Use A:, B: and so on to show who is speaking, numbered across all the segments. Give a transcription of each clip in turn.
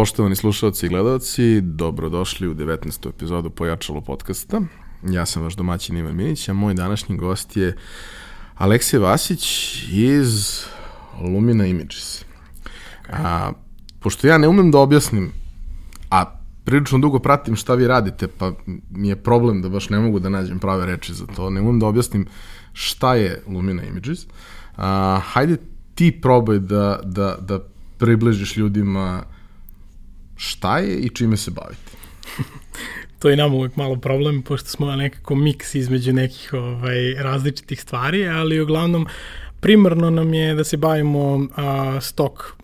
A: Poštovani slušalci i gledalci, dobrodošli u 19. epizodu Pojačalo podcasta. Ja sam vaš domaćin Ivan Minić, a moj današnji gost je Aleksej Vasić iz Lumina Images. A, pošto ja ne umem da objasnim, a prilično dugo pratim šta vi radite, pa mi je problem da baš ne mogu da nađem prave reči za to, ne umem da objasnim šta je Lumina Images. A, hajde ti probaj da, da, da približiš ljudima šta je i čime se bavite.
B: to je nam uvek malo problem, pošto smo nekako miks između nekih ovaj, različitih stvari, ali uglavnom primarno nam je da se bavimo a, stok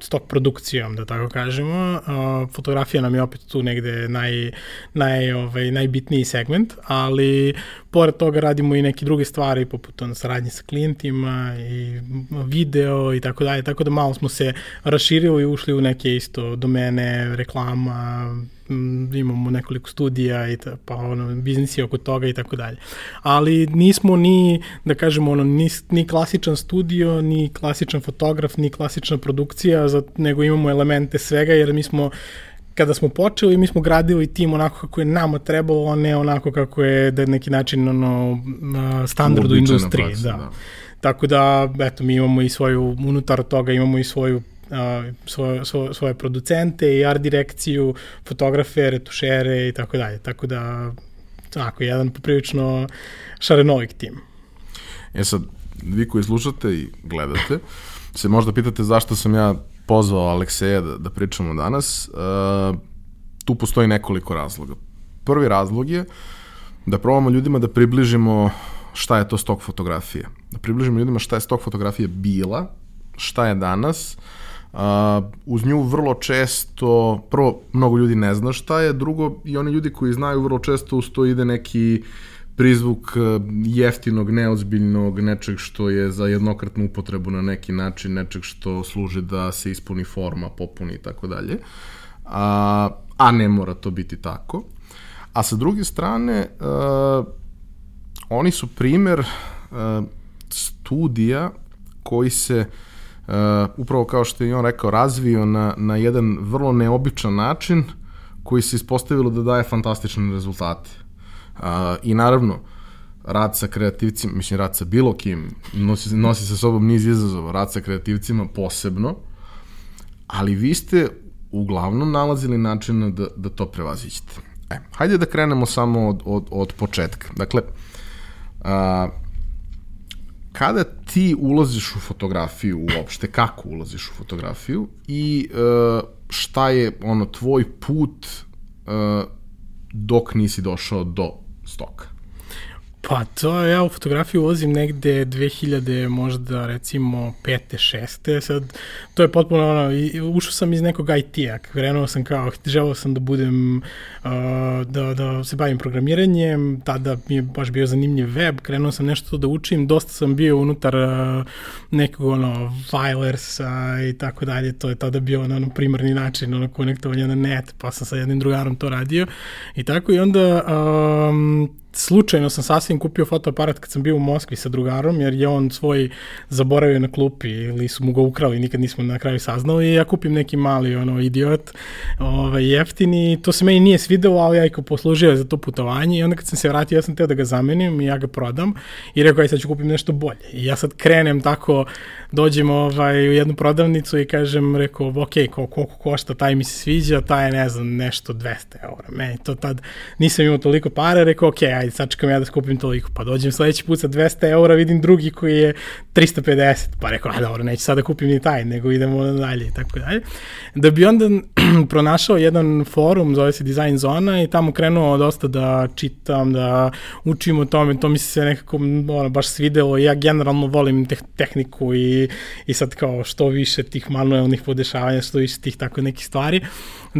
B: stok produkcijom, da tako kažemo. Uh, fotografija nam je opet tu negde naj, naj, ovaj, najbitniji segment, ali pored toga radimo i neke druge stvari, poput on, saradnje sa klijentima i video i tako dalje, tako da malo smo se raširili i ušli u neke isto domene, reklama, imamo nekoliko studija i ta, pa ono, biznisi oko toga i tako dalje. Ali nismo ni, da kažemo, ono, ni, ni klasičan studio, ni klasičan fotograf, ni klasična produkcija, nego imamo elemente svega, jer mi smo kada smo počeli, mi smo gradili tim onako kako je nama trebalo, a ne onako kako je da neki način ono, standard u industriji. da. da. Tako da, eto, mi imamo i svoju, unutar toga imamo i svoju svoje, svoje, svoje producente i art direkciju, fotografe, retušere i tako dalje. Tako da, tako, jedan poprilično šarenovik tim.
A: E sad, vi koji slušate i gledate, se možda pitate zašto sam ja pozvao Alekseja da, da pričamo danas. Uh, tu postoji nekoliko razloga. Prvi razlog je da probamo ljudima da približimo šta je to stok fotografije. Da približimo ljudima šta je stok fotografije bila, šta je danas, Uh, uz nju vrlo često, prvo, mnogo ljudi ne zna šta je, drugo, i oni ljudi koji znaju vrlo često uz to ide neki prizvuk jeftinog, neozbiljnog, nečeg što je za jednokratnu upotrebu na neki način, nečeg što služi da se ispuni forma, popuni i tako dalje. A, a ne mora to biti tako. A sa druge strane, uh, oni su primer uh, studija koji se uh, uh, upravo kao što je on rekao, razvio na, na jedan vrlo neobičan način koji se ispostavilo da daje fantastične rezultate. Uh, I naravno, rad sa kreativcima, mislim rad sa bilo kim, nosi, nosi sa sobom niz izazova, rad sa kreativcima posebno, ali vi ste uglavnom nalazili način da, da to prevazićete. E, hajde da krenemo samo od, od, od početka. Dakle, a, kada ti ulaziš u fotografiju uopšte, kako ulaziš u fotografiju i uh, šta je ono tvoj put uh, dok nisi došao do stoka?
B: Pa to ja u fotografiju ulazim negde 2000 možda recimo 5. 6. sad to je potpuno ono, ušao sam iz nekog IT-a, krenuo sam kao, želeo sam da budem, uh, da, da se bavim programiranjem, tada mi je baš bio zanimljiv web, krenuo sam nešto da učim, dosta sam bio unutar uh, nekog ono, filersa i tako dalje, to je tada bio na ono primarni način, ono konektovanje na net, pa sam sa jednim drugarom to radio i tako i onda um, slučajno sam sasvim kupio fotoaparat kad sam bio u Moskvi sa drugarom, jer je on svoj zaboravio na klupi ili su mu ga ukrali, nikad nismo na kraju saznali i ja kupim neki mali ono, idiot ovaj, jeftini. To se meni nije svidelo, ali ja i poslužio za to putovanje i onda kad sam se vratio, ja sam teo da ga zamenim i ja ga prodam i rekao, aj sad ću kupim nešto bolje. I ja sad krenem tako, dođem ovaj, u jednu prodavnicu i kažem, rekao, ok, koliko košta, taj mi se sviđa, taj je, ne znam, nešto 200 eura. Meni to tad nisam imao toliko para, rekao, ok, aj ajde, sačekam ja da skupim toliko. Pa dođem sledeći put sa 200 eura, vidim drugi koji je 350. Pa rekao, a dobro, neću sada da kupim ni taj, nego idemo dalje i tako dalje. Da bi onda pronašao jedan forum, zove se Design Zona i tamo krenuo dosta da čitam, da učim o tome, to mi se nekako ono, baš svidelo. Ja generalno volim teh tehniku i, i sad kao što više tih manuelnih podešavanja, što više tih tako nekih stvari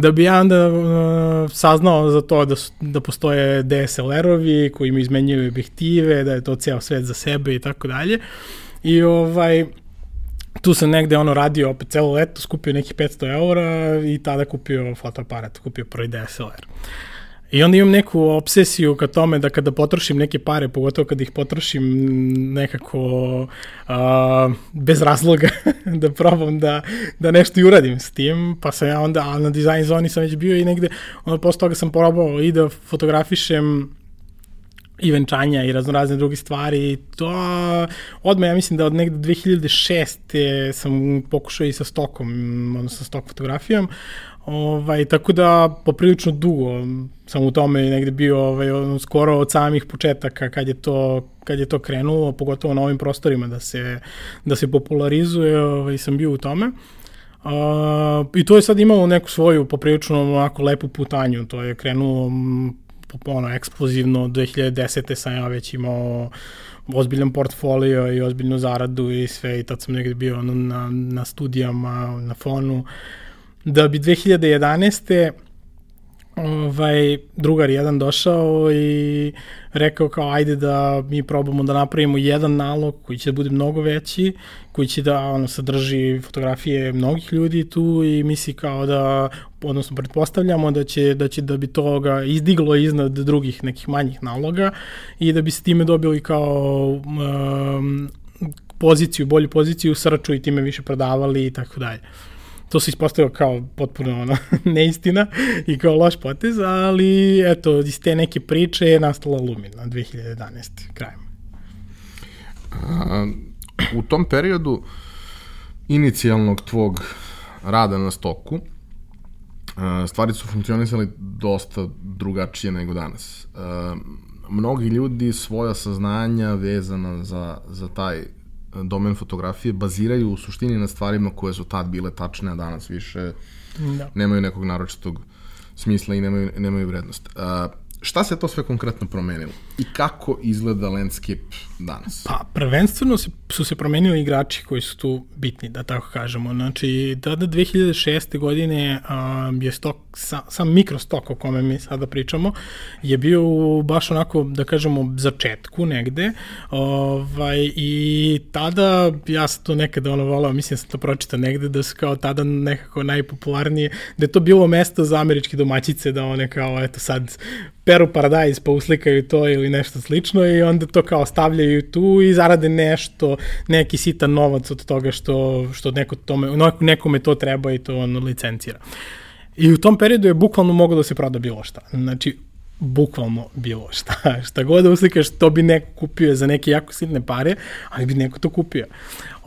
B: da bi ja onda uh, saznao za to da, su, da postoje DSLR-ovi koji mi izmenjuju objektive, da je to ceo svet za sebe i tako dalje. I ovaj, tu sam negde ono radio opet celo leto, skupio nekih 500 eura i tada kupio fotoaparat, kupio prvi DSLR. I onda imam neku obsesiju ka tome da kada potrošim neke pare, pogotovo kada ih potrošim nekako uh, bez razloga, da probam da, da nešto i uradim s tim, pa sam ja onda, a na dizajn zoni sam već bio i negde, onda posle toga sam probao i da fotografišem i venčanja i raznorazne druge stvari to odmah ja mislim da od negde 2006. sam pokušao i sa stokom, odnosno stok fotografijom, Ovaj, tako da poprilično dugo sam u tome negde bio ovaj, skoro od samih početaka kad je to kad je to krenulo, pogotovo na ovim prostorima da se, da se popularizuje, ovaj, sam bio u tome. Uh, I to je sad imalo neku svoju poprilično onako lepu putanju, to je krenulo ono, eksplozivno, 2010. sam ja već imao ozbiljan portfolio i ozbiljnu zaradu i sve i tad sam negde bio na, na, na studijama, na fonu. Da bi 2011 ovaj, drugar jedan došao i rekao kao ajde da mi probamo da napravimo jedan nalog koji će da bude mnogo veći, koji će da ono, sadrži fotografije mnogih ljudi tu i misli kao da, odnosno pretpostavljamo da će da, će da bi toga izdiglo iznad drugih nekih manjih naloga i da bi se time dobili kao um, poziciju, bolju poziciju u srču i time više prodavali i tako dalje to se ispostavio kao potpuno ono, neistina i kao loš potez, ali eto, iz te neke priče je nastala Lumina 2011. krajem.
A: A, u tom periodu inicijalnog tvog rada na stoku, stvari su funkcionisali dosta drugačije nego danas. Mnogi ljudi svoja saznanja vezana za, za taj domen fotografije baziraju u suštini na stvarima koje su tad bile tačne, a danas više da. nemaju nekog naročitog smisla i nemaju, nemaju vrednost. Uh, šta se to sve konkretno promenilo i kako izgleda landscape danas?
B: Pa, prvenstveno su se promenili igrači koji su tu bitni, da tako kažemo. Znači, tada 2006. godine um, je stok, sa, sam mikrostok o kome mi sada pričamo, je bio baš onako, da kažemo, začetku negde. Ovaj, I tada, ja sam to nekada ono volao, mislim da sam to pročitao negde, da su kao tada nekako najpopularnije, da je to bilo mesto za američke domaćice, da one kao, eto sad, peru paradajz pa uslikaju to ili nešto slično i onda to kao stavljaju tu i zarade nešto, neki sitan novac od toga što, što neko tome, nekome to treba i to on licencira. I u tom periodu je bukvalno moglo da se proda bilo šta. Znači, bukvalno bilo šta. Šta god da uslikaš, to bi neko kupio za neke jako sitne pare, ali bi neko to kupio.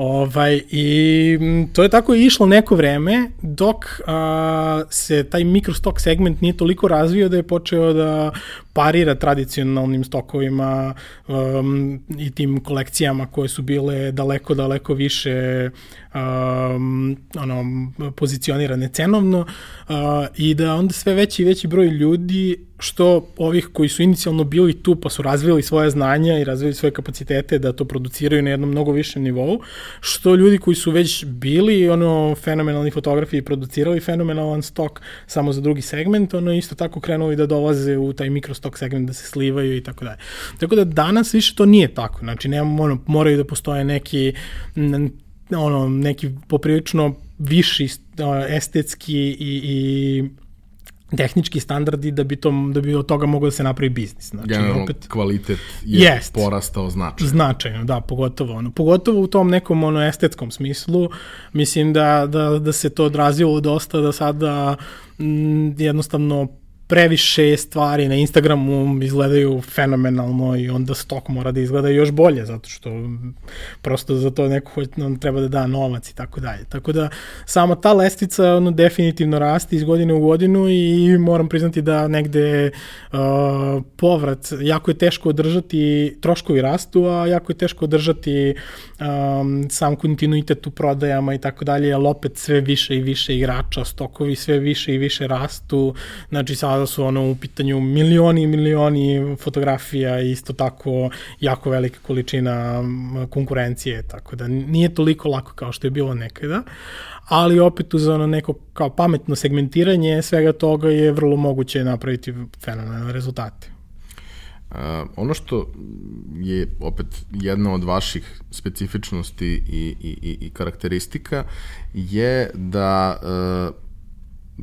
B: Ovaj, I to je tako išlo neko vreme, dok a, se taj mikrostok segment nije toliko razvio da je počeo da parira tradicionalnim stokovima um, i tim kolekcijama koje su bile daleko, daleko više um, ono, pozicionirane cenovno uh, i da onda sve veći i veći broj ljudi što ovih koji su inicijalno bili tu pa su razvili svoje znanja i razvili svoje kapacitete da to produciraju na jednom mnogo višem nivou, što ljudi koji su već bili ono fenomenalni fotografi i producirali fenomenalan stok samo za drugi segment, ono isto tako krenuli da dolaze u taj mikrostok segment da se slivaju i tako dalje. Tako da danas više to nije tako. Znači, nema, ono, moraju da postoje neki ono, neki poprilično viši estetski i, i tehnički standardi da bi to da bi od toga moglo da se napravi biznis.
A: Znači Generalno opet kvalitet je jest, porastao značajno.
B: Značajno, da, pogotovo ono, pogotovo u tom nekom ono estetskom smislu. Mislim da da da se to odrazilo dosta da sada m, jednostavno previše stvari na Instagramu izgledaju fenomenalno i onda stok mora da izgleda još bolje, zato što prosto za to neko on treba da da novac i tako dalje. Tako da sama ta lestica ono, definitivno raste iz godine u godinu i moram priznati da negde uh, povrat, jako je teško održati, troškovi rastu, a jako je teško održati um, sam kontinuitet u prodajama i tako dalje, ali opet sve više i više igrača, stokovi sve više i više rastu, znači sada sada su ono u pitanju milioni i milioni fotografija i isto tako jako velika količina konkurencije, tako da nije toliko lako kao što je bilo nekada, ali opet uz ono neko kao pametno segmentiranje svega toga je vrlo moguće napraviti fenomenalne rezultate.
A: Uh, ono što je opet jedna od vaših specifičnosti i, i, i, i karakteristika je da uh,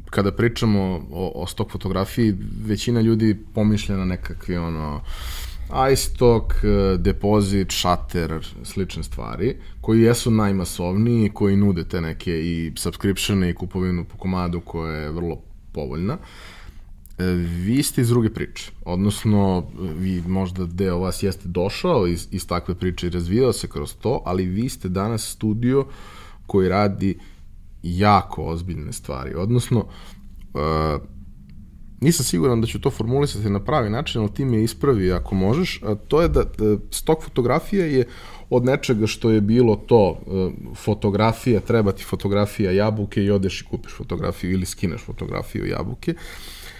A: kada pričamo o, o stok fotografiji, većina ljudi pomišlja na nekakvi ono iStock, e, depozit, shutter, slične stvari, koji jesu najmasovniji, koji nude te neke i subscriptione i kupovinu po komadu koja je vrlo povoljna. E, vi ste iz druge priče, odnosno vi možda deo vas jeste došao iz, iz takve priče i razvijao se kroz to, ali vi ste danas studio koji radi jako ozbiljne stvari, odnosno uh, nisam siguran da ću to formulisati na pravi način, ali ti me ispravi ako možeš, a to je da, da stok fotografija je od nečega što je bilo to, e, fotografija, treba ti fotografija jabuke i odeš i kupiš fotografiju ili skineš fotografiju jabuke.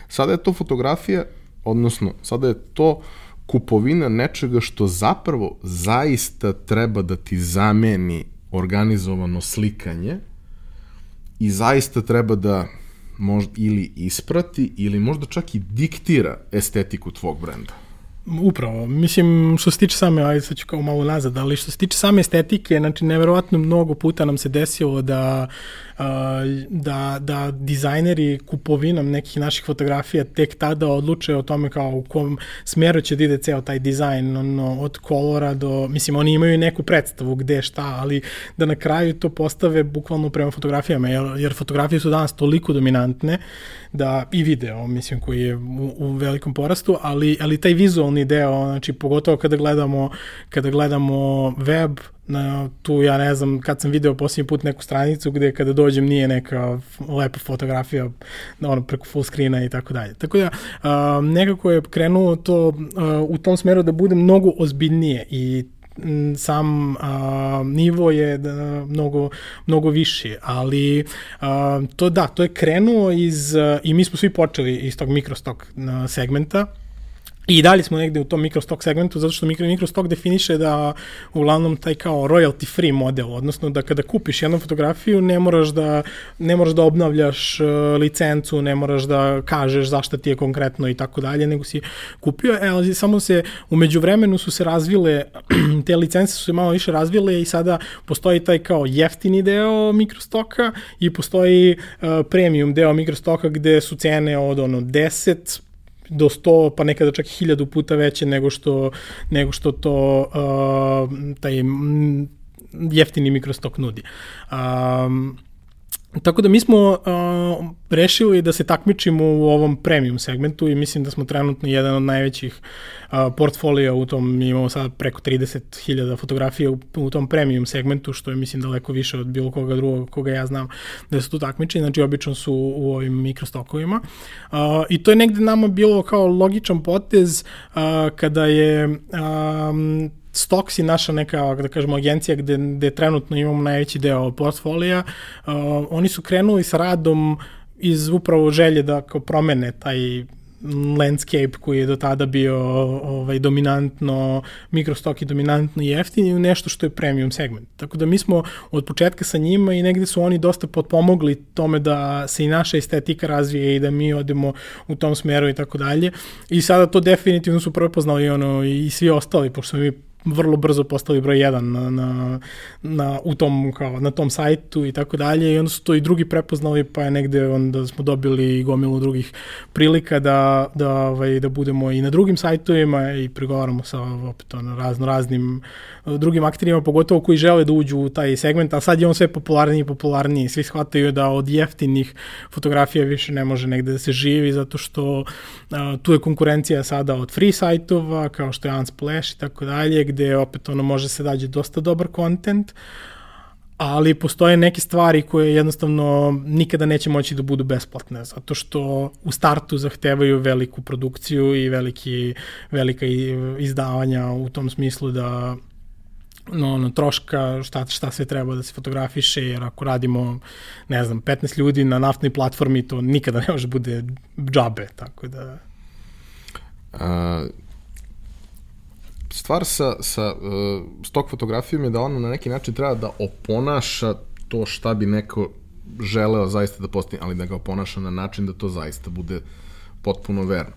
A: Sada je to fotografija, odnosno, sada je to kupovina nečega što zapravo zaista treba da ti zameni organizovano slikanje i zaista treba da možda ili isprati ili možda čak i diktira estetiku tvog brenda.
B: Upravo, mislim što se tiče same, ajde sad ću kao malo nazad, ali što se tiče same estetike, znači neverovatno mnogo puta nam se desilo da da, da dizajneri kupovinom nekih naših fotografija tek tada odluče o tome kao u kom smeru će da ide ceo taj dizajn, ono, od kolora do, mislim, oni imaju neku predstavu gde šta, ali da na kraju to postave bukvalno prema fotografijama, jer, jer fotografije su danas toliko dominantne da i video, mislim, koji je u, u velikom porastu, ali, ali taj vizualni deo, znači pogotovo kada gledamo, kada gledamo web, na, tu ja ne znam, kad sam video posljednji put neku stranicu gde kada dođem nije neka lepa fotografija ono, preko full screena i tako dalje. Tako da a, nekako je krenuo to a, u tom smeru da bude mnogo ozbiljnije i sam a, nivo je da, mnogo, mnogo više, ali a, to da, to je krenuo iz, a, i mi smo svi počeli iz tog mikrostok segmenta, I dalje smo negde u tom mikrostok segmentu, zato što mikro, mikrostok definiše da uglavnom taj kao royalty free model, odnosno da kada kupiš jednu fotografiju ne moraš da, ne moraš da obnavljaš uh, licencu, ne moraš da kažeš zašta ti je konkretno i tako dalje, nego si kupio, e, ali samo se, umeđu vremenu su se razvile, te licence su se malo više razvile i sada postoji taj kao jeftini deo mikrostoka i postoji uh, premium deo mikrostoka gde su cene od ono 10, do 100 pa nekada čak 1000 puta veće nego što nego što to uh, taj jeftini mikrostok nudi. Um, Tako da mi smo uh, rešili da se takmičimo u ovom premium segmentu i mislim da smo trenutno jedan od najvećih uh, portfolija u tom, mi imamo sad preko 30.000 fotografija u, u tom premium segmentu, što je mislim daleko više od bilo koga drugog koga ja znam da su tu takmiči, znači obično su u ovim mikrostokovima. Uh, I to je negde nama bilo kao logičan potez uh, kada je um, Stocks je naša neka, da kažemo, agencija gde, gde trenutno imamo najveći deo portfolija. Uh, oni su krenuli sa radom iz upravo želje da kao promene taj landscape koji je do tada bio ovaj, dominantno, mikrostoki dominantno i jeftini u nešto što je premium segment. Tako da mi smo od početka sa njima i negde su oni dosta potpomogli tome da se i naša estetika razvije i da mi odemo u tom smeru i tako dalje. I sada to definitivno su prepoznali ono, i svi ostali, pošto mi vrlo brzo postali broj jedan na, na, na, u tom, kao, na tom sajtu i tako dalje i onda su to i drugi prepoznali pa je negde onda smo dobili gomilu drugih prilika da, da, ovaj, da budemo i na drugim sajtovima i pregovaramo sa opet ono, razno raznim drugim akterima, pogotovo koji žele da uđu u taj segment, a sad je on sve popularniji i popularniji. Svi shvataju da od jeftinih fotografija više ne može negde da se živi, zato što a, tu je konkurencija sada od free sajtova, kao što je Unsplash i tako dalje, gde opet ono može se dađe dosta dobar kontent, ali postoje neke stvari koje jednostavno nikada neće moći da budu besplatne, zato što u startu zahtevaju veliku produkciju i veliki, velika izdavanja u tom smislu da no, ono, troška, šta, šta sve treba da se fotografiše, jer ako radimo, ne znam, 15 ljudi na naftnoj platformi, to nikada ne može bude džabe, tako da...
A: A, stvar sa, sa uh, stok fotografijom je da ona na neki način treba da oponaša to šta bi neko želeo zaista da postigne, ali da ga oponaša na način da to zaista bude potpuno verno.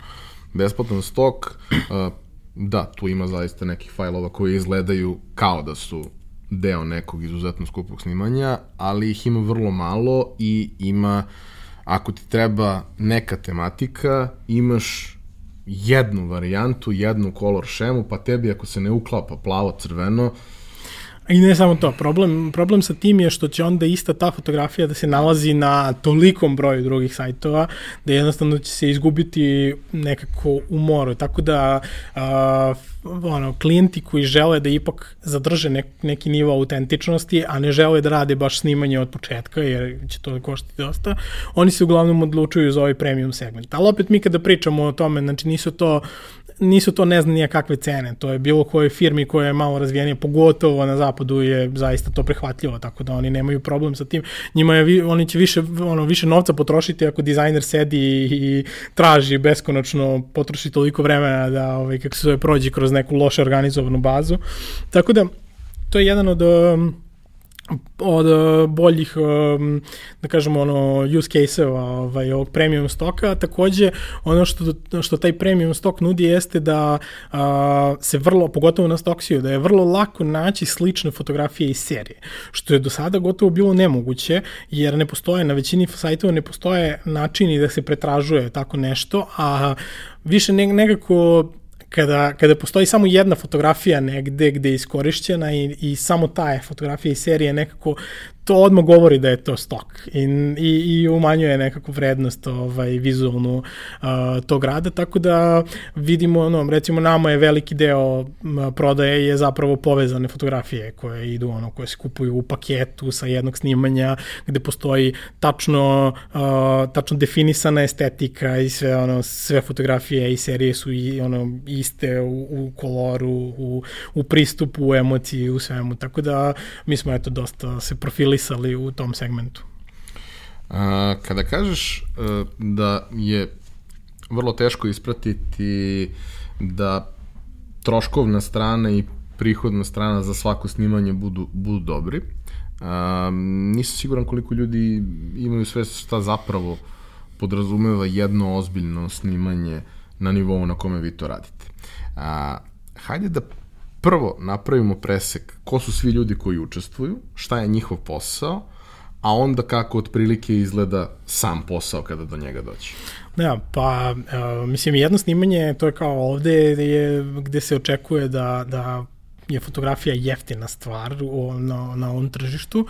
A: Besplatan stok, uh, da, tu ima zaista nekih fajlova koji izgledaju kao da su deo nekog izuzetno skupog snimanja, ali ih ima vrlo malo i ima ako ti treba neka tematika, imaš jednu varijantu, jednu color šemu, pa tebi ako se ne uklapa plavo-crveno,
B: I ne samo to, problem, problem sa tim je što će onda ista ta fotografija da se nalazi na tolikom broju drugih sajtova, da jednostavno će se izgubiti nekako u moru. Tako da uh, ono, klijenti koji žele da ipak zadrže nek, neki nivo autentičnosti, a ne žele da rade baš snimanje od početka, jer će to koštiti dosta, oni se uglavnom odlučuju za ovaj premium segment. Ali opet mi kada pričamo o tome, znači nisu to nisu to ne znam nije kakve cene, to je bilo koje firmi koja je malo razvijenija, pogotovo na zapadu je zaista to prehvatljivo, tako da oni nemaju problem sa tim. Njima je, oni će više, ono, više novca potrošiti ako dizajner sedi i, i traži beskonačno, potroši toliko vremena da, ovaj, kako se zove, prođe kroz neku loše organizovanu bazu. Tako da, to je jedan od um, od uh, boljih, um, da kažemo, ono, use case-eva ovaj, ovog premium stoka. Takođe, ono što, što taj premium stok nudi jeste da uh, se vrlo, pogotovo na Stoksiju, da je vrlo lako naći slične fotografije iz serije, što je do sada gotovo bilo nemoguće, jer ne postoje, na većini sajtova ne postoje načini da se pretražuje tako nešto, a više ne, nekako kada, kada postoji samo jedna fotografija negde gde je iskorišćena i, i samo ta je fotografija iz serije nekako to odmah govori da je to stok i, i, i umanjuje nekakvu vrednost ovaj, vizualnu uh, tog rada, tako da vidimo, ono, recimo nama je veliki deo prodaje je zapravo povezane fotografije koje idu, ono, koje se kupuju u paketu sa jednog snimanja gde postoji tačno, uh, tačno definisana estetika i sve, ono, sve fotografije i serije su i, ono, iste u, u koloru, u, u pristupu, u emociji, u svemu, tako da mi smo eto dosta se profili profilisali u tom segmentu?
A: A, kada kažeš e, da je vrlo teško ispratiti da troškovna strana i prihodna strana za svako snimanje budu, budu dobri. A, nisam siguran koliko ljudi imaju sve šta zapravo podrazumeva jedno ozbiljno snimanje na nivou na kome vi to radite. A, hajde da prvo napravimo presek ko su svi ljudi koji učestvuju, šta je njihov posao, a onda kako otprilike izgleda sam posao kada do njega dođe.
B: Da, pa mislim jedno snimanje, to je kao ovde je gde se očekuje da, da je fotografija jeftina stvar u, na, na ovom tržištu.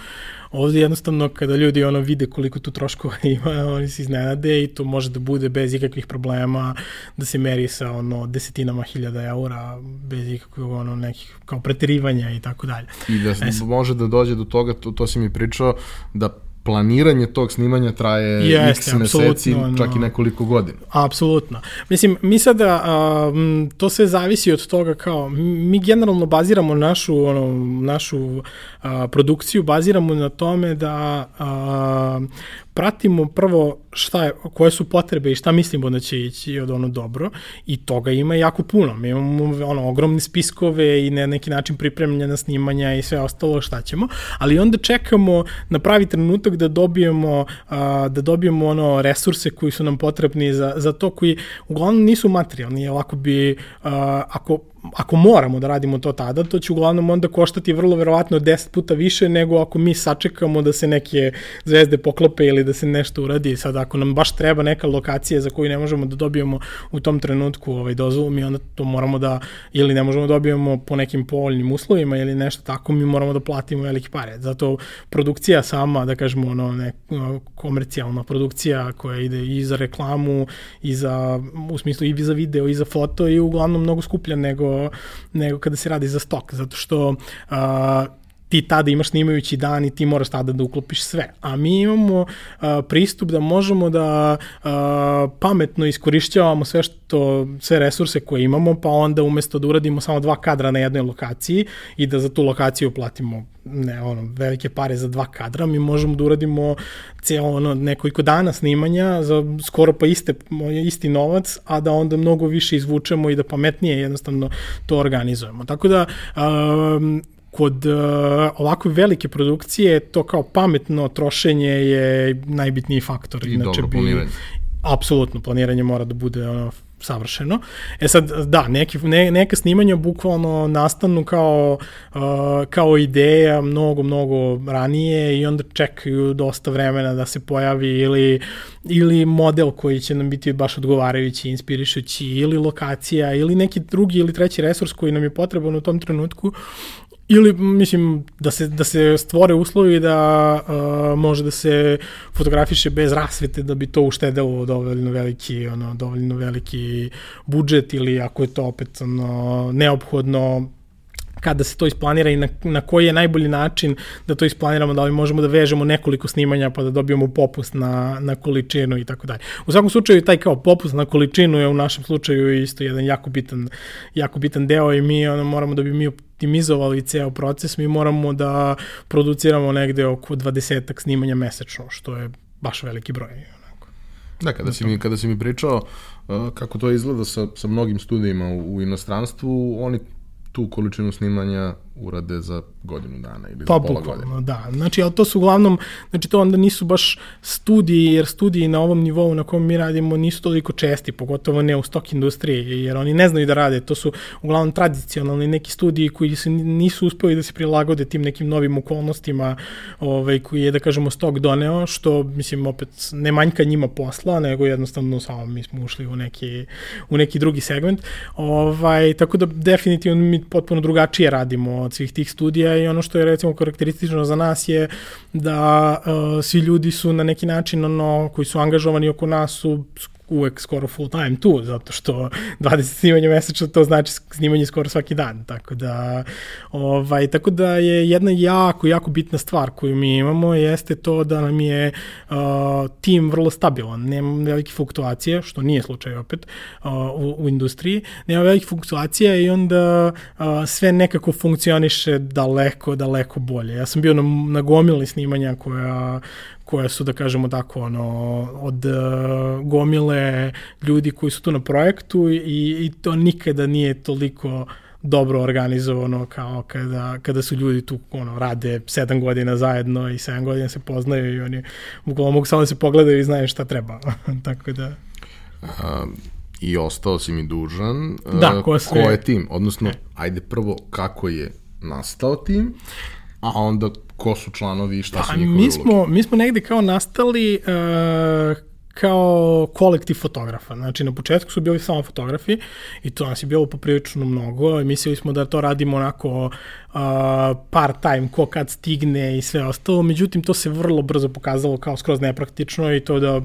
B: Ovde jednostavno kada ljudi ono vide koliko tu troškova ima, oni se iznenade i to može da bude bez ikakvih problema da se meri sa ono desetinama hiljada eura bez ikakvog ono nekih kao preterivanja i tako dalje.
A: I da e, može da dođe do toga, to, to si mi pričao, da planiranje tog snimanja traje Jeste, x meseci, čak no, i nekoliko godina.
B: Apsolutno. Mislim, mi sada, um, to sve zavisi od toga kao, mi generalno baziramo našu, ono, našu uh, produkciju, baziramo na tome da uh, pratimo prvo šta je, koje su potrebe i šta mislimo da će ići od ono dobro i toga ima jako puno. Mi imamo ono, ogromne spiskove i na neki način pripremljena snimanja i sve ostalo šta ćemo, ali onda čekamo na pravi trenutak da dobijemo, a, da dobijemo ono resurse koji su nam potrebni za, za to koji uglavnom nisu materijalni, ovako bi, a, ako ako moramo da radimo to tada, to će uglavnom onda koštati vrlo verovatno 10 puta više nego ako mi sačekamo da se neke zvezde poklope ili da se nešto uradi. Sad ako nam baš treba neka lokacija za koju ne možemo da dobijemo u tom trenutku ovaj dozvolu, mi onda to moramo da ili ne možemo da dobijemo po nekim povoljnim uslovima ili nešto tako, mi moramo da platimo velike pare. Zato produkcija sama, da kažemo ono ne, komercijalna produkcija koja ide i za reklamu i za u smislu i za video i za foto i uglavnom mnogo skuplja nego nego, kada se radi za stok, zato što a, ti tada imaš snimajući dan i ti moraš tada da uklopiš sve. A mi imamo a, pristup da možemo da a, pametno iskorišćavamo sve što sve resurse koje imamo, pa onda umesto da uradimo samo dva kadra na jednoj lokaciji i da za tu lokaciju platimo ne, ono, velike pare za dva kadra, mi možemo da uradimo cijelo ono, nekoliko dana snimanja za skoro pa iste, isti novac, a da onda mnogo više izvučemo i da pametnije jednostavno to organizujemo. Tako da, um, kod uh, ovakve velike produkcije to kao pametno trošenje je najbitniji faktor.
A: I Inače, dobro planiranje.
B: Apsolutno, planiranje mora da bude ono, savršeno. E sad, da, neki, ne, neka snimanja bukvalno nastanu kao, uh, kao ideja mnogo, mnogo ranije i onda čekaju dosta vremena da se pojavi ili, ili model koji će nam biti baš odgovarajući, inspirišući, ili lokacija, ili neki drugi ili treći resurs koji nam je potreban u tom trenutku ili mislim da se da se stvore uslovi da uh, može da se fotografiše bez rasvete da bi to uštedelo dovoljno veliki ono dovoljno veliki budžet ili ako je to opet ono neophodno kada se to isplanira i na, na koji je najbolji način da to isplaniramo, da li možemo da vežemo nekoliko snimanja pa da dobijemo popust na, na količinu i tako dalje. U svakom slučaju taj kao popust na količinu je u našem slučaju isto jedan jako bitan, jako bitan deo i mi ono, moramo da bi mi optimizovali ceo proces, mi moramo da produciramo negde oko 20 snimanja mesečno, što je baš veliki broj. Onako.
A: Da, kada si, mi, kada si mi pričao uh, kako to izgleda sa, sa mnogim studijima u, u inostranstvu, oni tu količinu snimanja urade za godinu dana ili pa, za pola godine.
B: Da, znači, ali to su uglavnom, znači to onda nisu baš studiji, jer studiji na ovom nivou na kojem mi radimo nisu toliko česti, pogotovo ne u stok industriji, jer oni ne znaju da rade, to su uglavnom tradicionalni neki studiji koji se nisu uspeli da se prilagode tim nekim novim okolnostima ovaj, koji je, da kažemo, stok doneo, što, mislim, opet ne manjka njima posla, nego jednostavno samo mi smo ušli u neki, u neki drugi segment. Ovaj, tako da definitivno mi potpuno drugačije radimo od svih tih studija i ono što je recimo karakteristično za nas je da uh, svi ljudi su na neki način ono koji su angažovani oko nas su uvek skoro full time tu, zato što 20 snimanja mesečno to znači snimanje skoro svaki dan, tako da ovaj, tako da je jedna jako, jako bitna stvar koju mi imamo jeste to da nam je uh, tim vrlo stabilan, nema velike fluktuacije, što nije slučaj opet uh, u, u industriji, nema velike fluktuacije i onda uh, sve nekako funkcioniše daleko, daleko bolje. Ja sam bio na, na gomili snimanja koja, koje su, da kažemo tako, ono, od uh, gomile ljudi koji su tu na projektu i, i to nikada nije toliko dobro organizovano kao kada, kada su ljudi tu ono, rade sedam godina zajedno i sedam godina se poznaju i oni bukvalno mogu samo da se pogledaju i znaju šta treba. Tako da...
A: A, I ostao si mi dužan. Da, ko, sve... ko je tim? Odnosno, ajde prvo kako je nastao tim, a onda ko su članovi i šta pa, su njihove
B: mi smo, uloge? Mi smo negde kao nastali uh, kao kolektiv fotografa. Znači, na početku su bili samo fotografi i to nas je bilo poprilično mnogo. Mislili smo da to radimo onako part time, ko kad stigne i sve ostalo, međutim to se vrlo brzo pokazalo kao skroz nepraktično i to da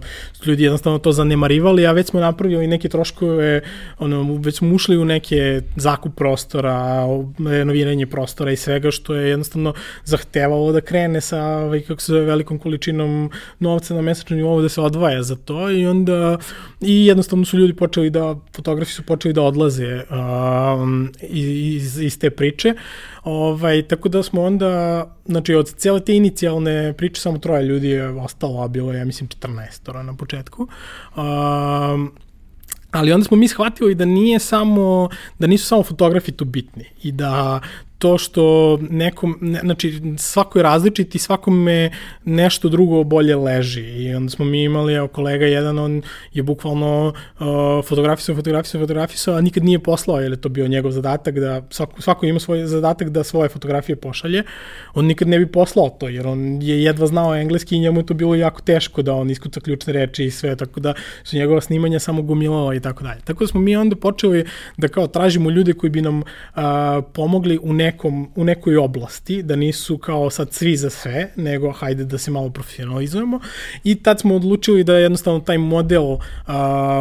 B: ljudi jednostavno to zanemarivali, a već smo napravili neke troškove, ono, već smo ušli u neke zakup prostora, renoviranje prostora i svega što je jednostavno zahtevalo da krene sa ovaj, kako se zove, velikom količinom novca na mesečnom nivou da se odvaja za to i onda i jednostavno su ljudi počeli da, fotografi su počeli da odlaze um, iz, iz te priče. Ovaj, tako da smo onda, znači od cele te inicijalne priče samo troje ljudi je ostalo, a bilo je, ja mislim, 14 na početku. Um, ali onda smo mi shvatili da nije samo, da nisu samo fotografi tu bitni i da to što nekom, ne, znači svako je različit i svakome nešto drugo bolje leži i onda smo mi imali, evo kolega jedan, on je bukvalno uh, fotografisao, fotografisao, fotografisao, a nikad nije poslao, jer je to bio njegov zadatak da, svako, svako ima svoj zadatak da svoje fotografije pošalje, on nikad ne bi poslao to, jer on je jedva znao engleski i njemu je to bilo jako teško da on iskuca ključne reči i sve, tako da su njegova snimanja samo gomilala i tako dalje. Tako da smo mi onda počeli da kao tražimo ljude koji bi nam uh, pomogli u nekom nekom, u nekoj oblasti, da nisu kao sad svi za sve, nego hajde da se malo profesionalizujemo. I tad smo odlučili da jednostavno taj model, uh,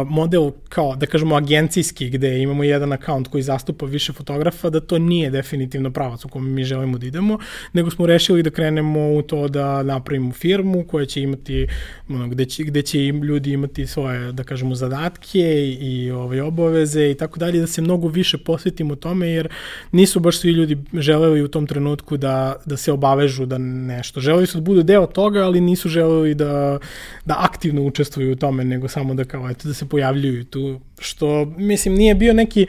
B: model kao da kažemo agencijski gde imamo jedan akaunt koji zastupa više fotografa, da to nije definitivno pravac u kome mi želimo da idemo, nego smo rešili da krenemo u to da napravimo firmu koja će imati, ono, gde, će, gde će im ljudi imati svoje, da kažemo, zadatke i, i ove obaveze i tako dalje, da se mnogo više posvetimo tome, jer nisu baš svi ljudi želeli u tom trenutku da, da se obavežu da nešto. Želeli su da budu deo toga, ali nisu želeli da, da aktivno učestvuju u tome, nego samo da kao, eto, da se pojavljuju tu, što, mislim, nije bio neki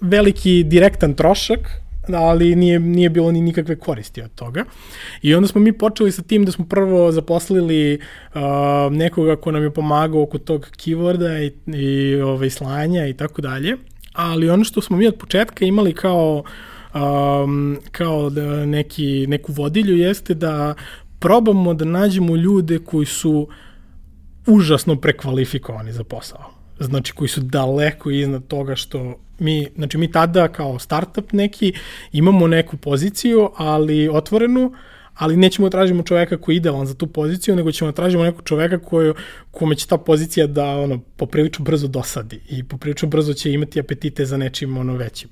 B: veliki direktan trošak, ali nije, nije bilo ni nikakve koristi od toga. I onda smo mi počeli sa tim da smo prvo zaposlili uh, nekoga ko nam je pomagao oko tog keyworda i, i ovaj, slanja i tako dalje. Ali ono što smo mi od početka imali kao um, kao da neki, neku vodilju jeste da probamo da nađemo ljude koji su užasno prekvalifikovani za posao. Znači, koji su daleko iznad toga što mi, znači mi tada kao startup neki imamo neku poziciju, ali otvorenu, ali nećemo da tražimo čoveka koji je idealan za tu poziciju, nego ćemo da tražimo nekog čoveka koju, kome će ta pozicija da ono, poprilično brzo dosadi i poprilično brzo će imati apetite za nečim ono većim.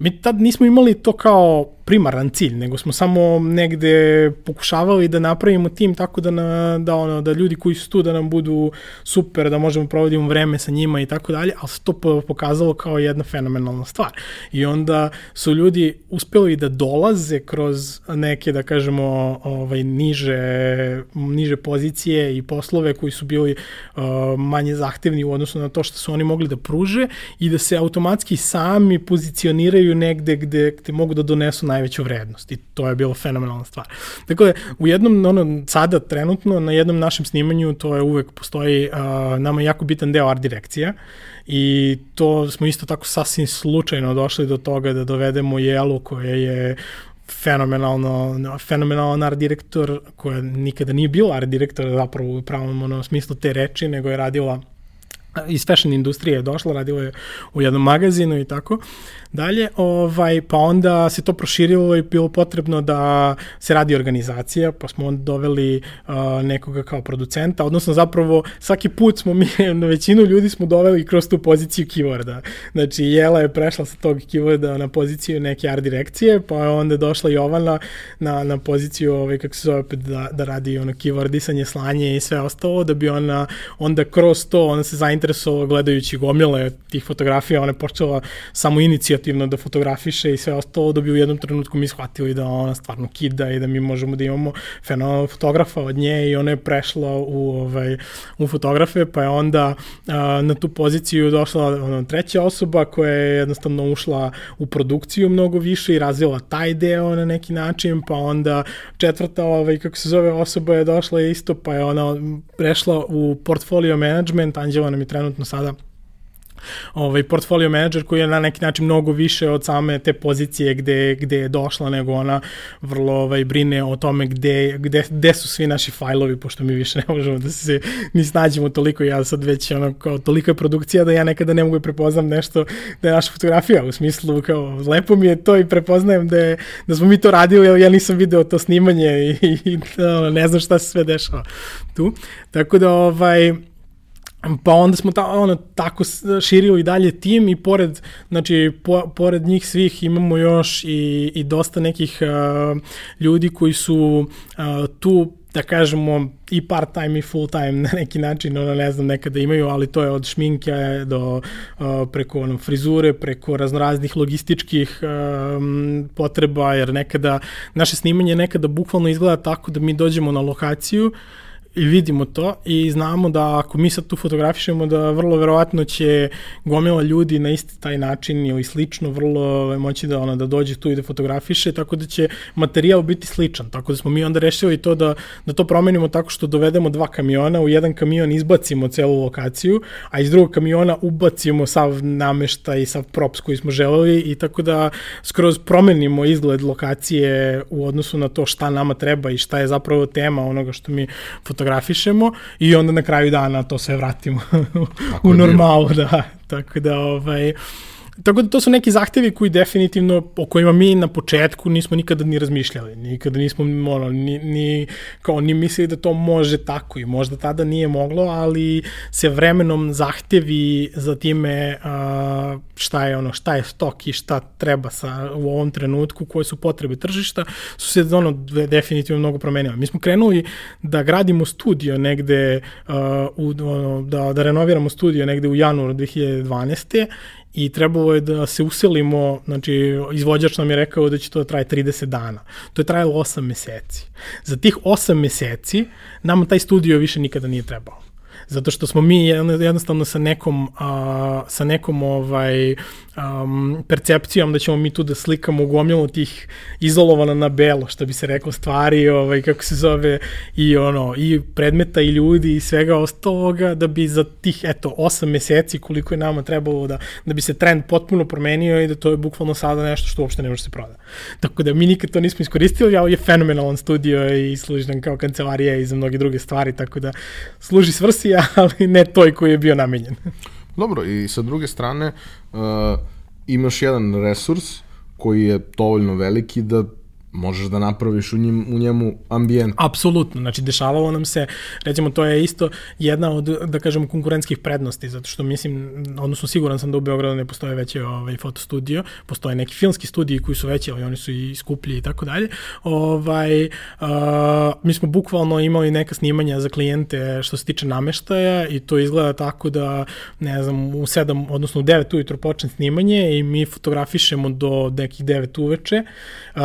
B: Mi tad nismo imali to kao primaran cilj, nego smo samo negde pokušavali da napravimo tim tako da, na, da, ono, da ljudi koji su tu da nam budu super, da možemo provodimo vreme sa njima i tako dalje, ali se to pokazalo kao jedna fenomenalna stvar. I onda su ljudi uspeli da dolaze kroz neke, da kažemo, ovaj, niže, niže pozicije i poslove koji su bili uh, manje zahtevni u odnosu na to što su oni mogli da pruže i da se automatski sami pozicioniraju negde gde, gde mogu da donesu naj najveću vrednost i to je bilo fenomenalna stvar. Dakle, da, u jednom, ono, sada trenutno, na jednom našem snimanju, to je uvek postoji, uh, nama jako bitan deo art direkcija i to smo isto tako sasvim slučajno došli do toga da dovedemo Jelu koja je fenomenalno, fenomenalan art direktor koja nikada nije bila art direktor zapravo u pravom ono, smislu te reči, nego je radila iz fashion industrije je došla, radila je u jednom magazinu i tako dalje, ovaj, pa onda se to proširilo i bilo potrebno da se radi organizacija, pa smo onda doveli uh, nekoga kao producenta, odnosno zapravo svaki put smo mi, na većinu ljudi smo doveli kroz tu poziciju keyworda. Znači, Jela je prešla sa tog keyworda na poziciju neke art direkcije, pa je onda došla Jovana na, na poziciju, ovaj, kako se zove, da, da radi ono keywordisanje, slanje i sve ostalo, da bi ona onda kroz to, ona se zainteresovala gledajući gomile tih fotografija, ona je počela samo inicijativno da fotografiše i sve ostalo, da bi u jednom trenutku mi shvatili da ona stvarno kida i da mi možemo da imamo fenomenal fotografa od nje i ona je prešla u, ovaj, u fotografe, pa je onda a, na tu poziciju došla ona, treća osoba koja je jednostavno ušla u produkciju mnogo više i razvila taj deo na neki način, pa onda četvrta, ovaj, kako se zove, osoba je došla isto, pa je ona prešla u portfolio management, Anđela nam je trenutno sada ovaj, portfolio manager koji je na neki način mnogo više od same te pozicije gde, gde je došla, nego ona vrlo ovaj, brine o tome gde, gde, gde su svi naši fajlovi, pošto mi više ne možemo da se ni snađemo toliko, ja sad već ono, kao tolika produkcija da ja nekada ne mogu da prepoznam nešto da je naša fotografija, u smislu kao lepo mi je to i prepoznajem da, je, da smo mi to radili, ja nisam video to snimanje i, i da, ne znam šta se sve dešava tu. Tako da ovaj, Pa onda smo ta, ono, tako širili dalje tim i pored, znači, po, pored njih svih imamo još i, i dosta nekih uh, ljudi koji su uh, tu da kažemo i part time i full time na neki način, ono ne znam nekada imaju, ali to je od šminke do uh, preko ono, frizure, preko raznoraznih logističkih um, potreba, jer nekada naše snimanje nekada bukvalno izgleda tako da mi dođemo na lokaciju uh, i vidimo to i znamo da ako mi sad tu fotografišemo da vrlo verovatno će gomila ljudi na isti taj način ili slično vrlo moći da ona da dođe tu i da fotografiše tako da će materijal biti sličan. Tako da smo mi onda rešili to da, da to promenimo tako što dovedemo dva kamiona u jedan kamion izbacimo celu lokaciju a iz drugog kamiona ubacimo sav namešta i sav props koji smo želeli i tako da skroz promenimo izgled lokacije u odnosu na to šta nama treba i šta je zapravo tema onoga što mi fotografišemo fotografišemo i onda na kraju dana to sve vratimo u normalu, da. Tako da, ovaj, Tako da to su neki zahtevi koji definitivno, o kojima mi na početku nismo nikada ni razmišljali, nikada nismo ono, ni, ni, kao, ni mislili da to može tako i možda tada nije moglo, ali se vremenom zahtevi za time uh, šta je ono, šta je stok i šta treba sa, u ovom trenutku, koje su potrebe tržišta, su se ono definitivno mnogo promenile. Mi smo krenuli da gradimo studio negde, uh, u, ono, da, da renoviramo studio negde u januaru 2012 i trebalo je da se uselimo, znači izvođač nam je rekao da će to da traje 30 dana. To je trajalo 8 meseci. Za tih 8 meseci nama taj studio više nikada nije trebao. Zato što smo mi jednostavno sa nekom, a, sa nekom ovaj, um, percepcijom da ćemo mi tu da slikamo gomilu tih izolovana na belo, što bi se reklo, stvari, ovaj, kako se zove, i ono, i predmeta i ljudi i svega ostaloga, da bi za tih, eto, osam meseci koliko je nama trebalo da, da bi se trend potpuno promenio i da to je bukvalno sada nešto što uopšte ne može se proda. Tako da mi nikad to nismo iskoristili, ali je fenomenalan studio i služi nam kao kancelarija i za mnoge druge stvari, tako da služi svrsi, ali ne toj koji je bio namenjen.
A: Dobro, i sa druge strane, uh, imaš jedan resurs koji je dovoljno veliki da možeš da napraviš u, njim, u njemu ambijent.
B: Apsolutno, znači dešavalo nam se, recimo to je isto jedna od, da kažemo, konkurentskih prednosti, zato što mislim, odnosno siguran sam da u Beogradu ne postoje veće ovaj, fotostudio, postoje neki filmski studiji koji su veći, ali oni su i skuplji i tako dalje. Ovaj, uh, mi smo bukvalno imali neka snimanja za klijente što se tiče nameštaja i to izgleda tako da, ne znam, u 7, odnosno u 9 ujutro počne snimanje i mi fotografišemo do nekih 9 uveče. Uh,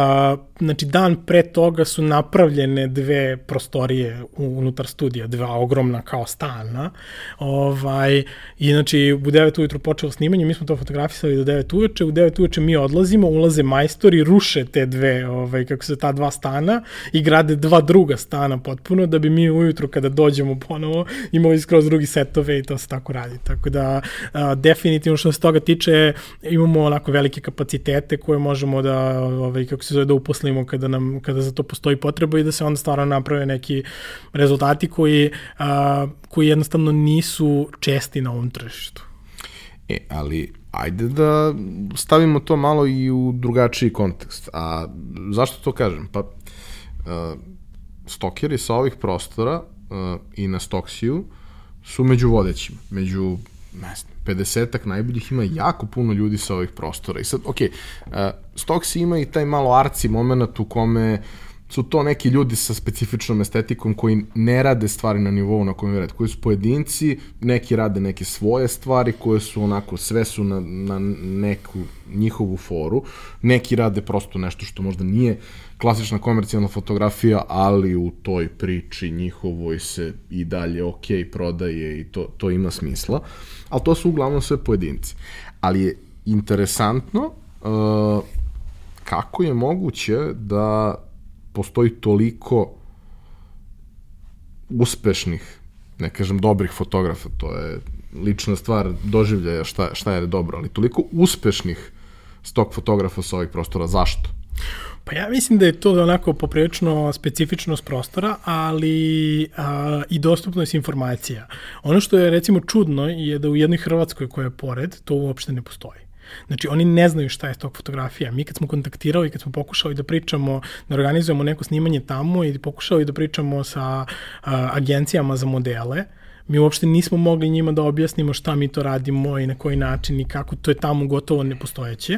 B: znači dan pre toga su napravljene dve prostorije unutar studija, dva ogromna kao stana. Ovaj, I znači u 9 ujutru počelo snimanje, mi smo to fotografisali do 9 uveče, u 9 uveče mi odlazimo, ulaze majstori, ruše te dve, ovaj, kako se ta dva stana i grade dva druga stana potpuno, da bi mi ujutru kada dođemo ponovo imali skroz drugi setove i to se tako radi. Tako da a, definitivno što se toga tiče imamo onako velike kapacitete koje možemo da, ovaj, kako se zove, da uposlimo mislimo kada, nam, kada za to postoji potreba i da se onda stvarno naprave neki rezultati koji, a, koji jednostavno nisu česti na ovom tržištu.
A: E, ali ajde da stavimo to malo i u drugačiji kontekst. A zašto to kažem? Pa, stokeri sa ovih prostora i na Stoksiju su među vodećima, među ne znam, 50-ak najboljih ima jako puno ljudi sa ovih prostora. I sad, ok, uh, Stoksi ima i taj malo arci moment u kome su to neki ljudi sa specifičnom estetikom koji ne rade stvari na nivou na kojem rade, koji su pojedinci, neki rade neke svoje stvari koje su onako, sve su na, na neku njihovu foru, neki rade prosto nešto što možda nije klasična komercijalna fotografija, ali u toj priči njihovoj se i dalje ok prodaje i to, to ima smisla. Uh, ali to su uglavnom sve pojedinci. Ali je interesantno uh, kako je moguće da postoji toliko uspešnih, ne kažem dobrih fotografa, to je lična stvar doživljaja šta, šta je dobro, ali toliko uspešnih stok fotografa sa ovih prostora. Zašto?
B: Pa ja mislim da je to onako poprilično specifičnost prostora, ali a, i dostupnost informacija. Ono što je recimo čudno je da u jednoj Hrvatskoj koja je pored, to uopšte ne postoji. Znači, oni ne znaju šta je stok fotografija. Mi kad smo kontaktirali, kad smo pokušali da pričamo, da organizujemo neko snimanje tamo i pokušali da pričamo sa a, agencijama za modele, mi uopšte nismo mogli njima da objasnimo šta mi to radimo i na koji način i kako, to je tamo gotovo nepostojeće.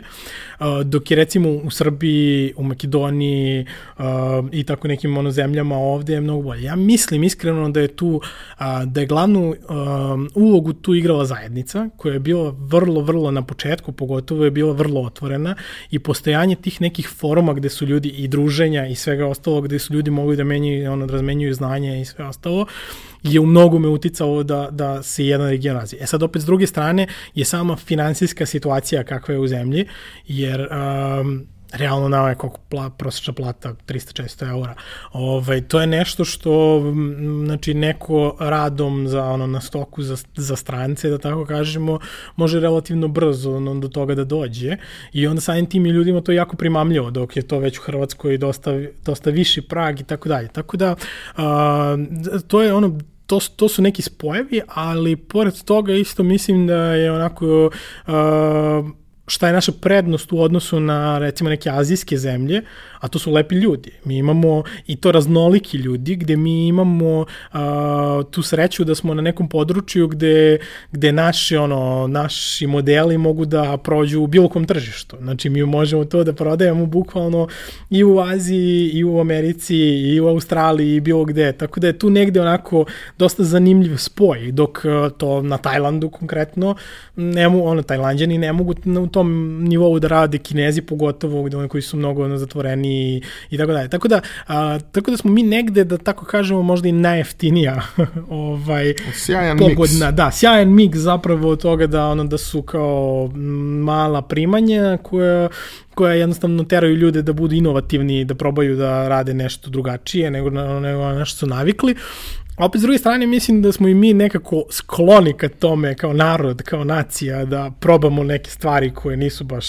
B: Uh, dok je recimo u Srbiji, u Makedoniji uh, i tako nekim ono zemljama ovde je mnogo bolje. Ja mislim iskreno da je tu, uh, da je glavnu ulogu tu igrala zajednica, koja je bila vrlo, vrlo na početku, pogotovo je bila vrlo otvorena i postojanje tih nekih foruma gde su ljudi i druženja i svega ostalo, gde su ljudi mogli da menjaju, ono, da razmenjuju znanje i sve ostalo, je u mnogome uticao da, da se jedan region razvije. E sad opet s druge strane je sama finansijska situacija kakva je u zemlji, jer um, realno nama je koliko pla, prosječna plata 300-400 eura. Ovaj, to je nešto što znači, neko radom za, ono, na stoku za, za strance, da tako kažemo, može relativno brzo ono, do toga da dođe i onda samim tim i ljudima to jako primamljivo, dok je to već u Hrvatskoj dosta, dosta viši prag i tako dalje. Tako da, a, to je ono to, to su neki spojevi, ali pored toga isto mislim da je onako uh, šta je naša prednost u odnosu na recimo neke azijske zemlje, a to su lepi ljudi. Mi imamo i to raznoliki ljudi gde mi imamo a, tu sreću da smo na nekom području gde, gde naši, ono, naši modeli mogu da prođu u bilo kom tržištu. Znači mi možemo to da prodajemo bukvalno i u Aziji, i u Americi, i u Australiji, i bilo gde. Tako da je tu negde onako dosta zanimljiv spoj, dok to na Tajlandu konkretno, ne mogu, ono, Tajlanđani ne mogu u tom nivou da rade kinezi pogotovo, gde oni koji su mnogo ono, zatvoreni i, i tako dalje. Tako da, a, tako da smo mi negde, da tako kažemo, možda i najjeftinija ovaj,
A: Sjajan
B: pogodna.
A: miks.
B: Da, sjajan miks zapravo od toga da, ono, da su kao mala primanja koja koja jednostavno teraju ljude da budu inovativni, da probaju da rade nešto drugačije nego, nego na nešto su navikli. A opet s druge strane mislim da smo i mi nekako skloni ka tome kao narod, kao nacija, da probamo neke stvari koje nisu baš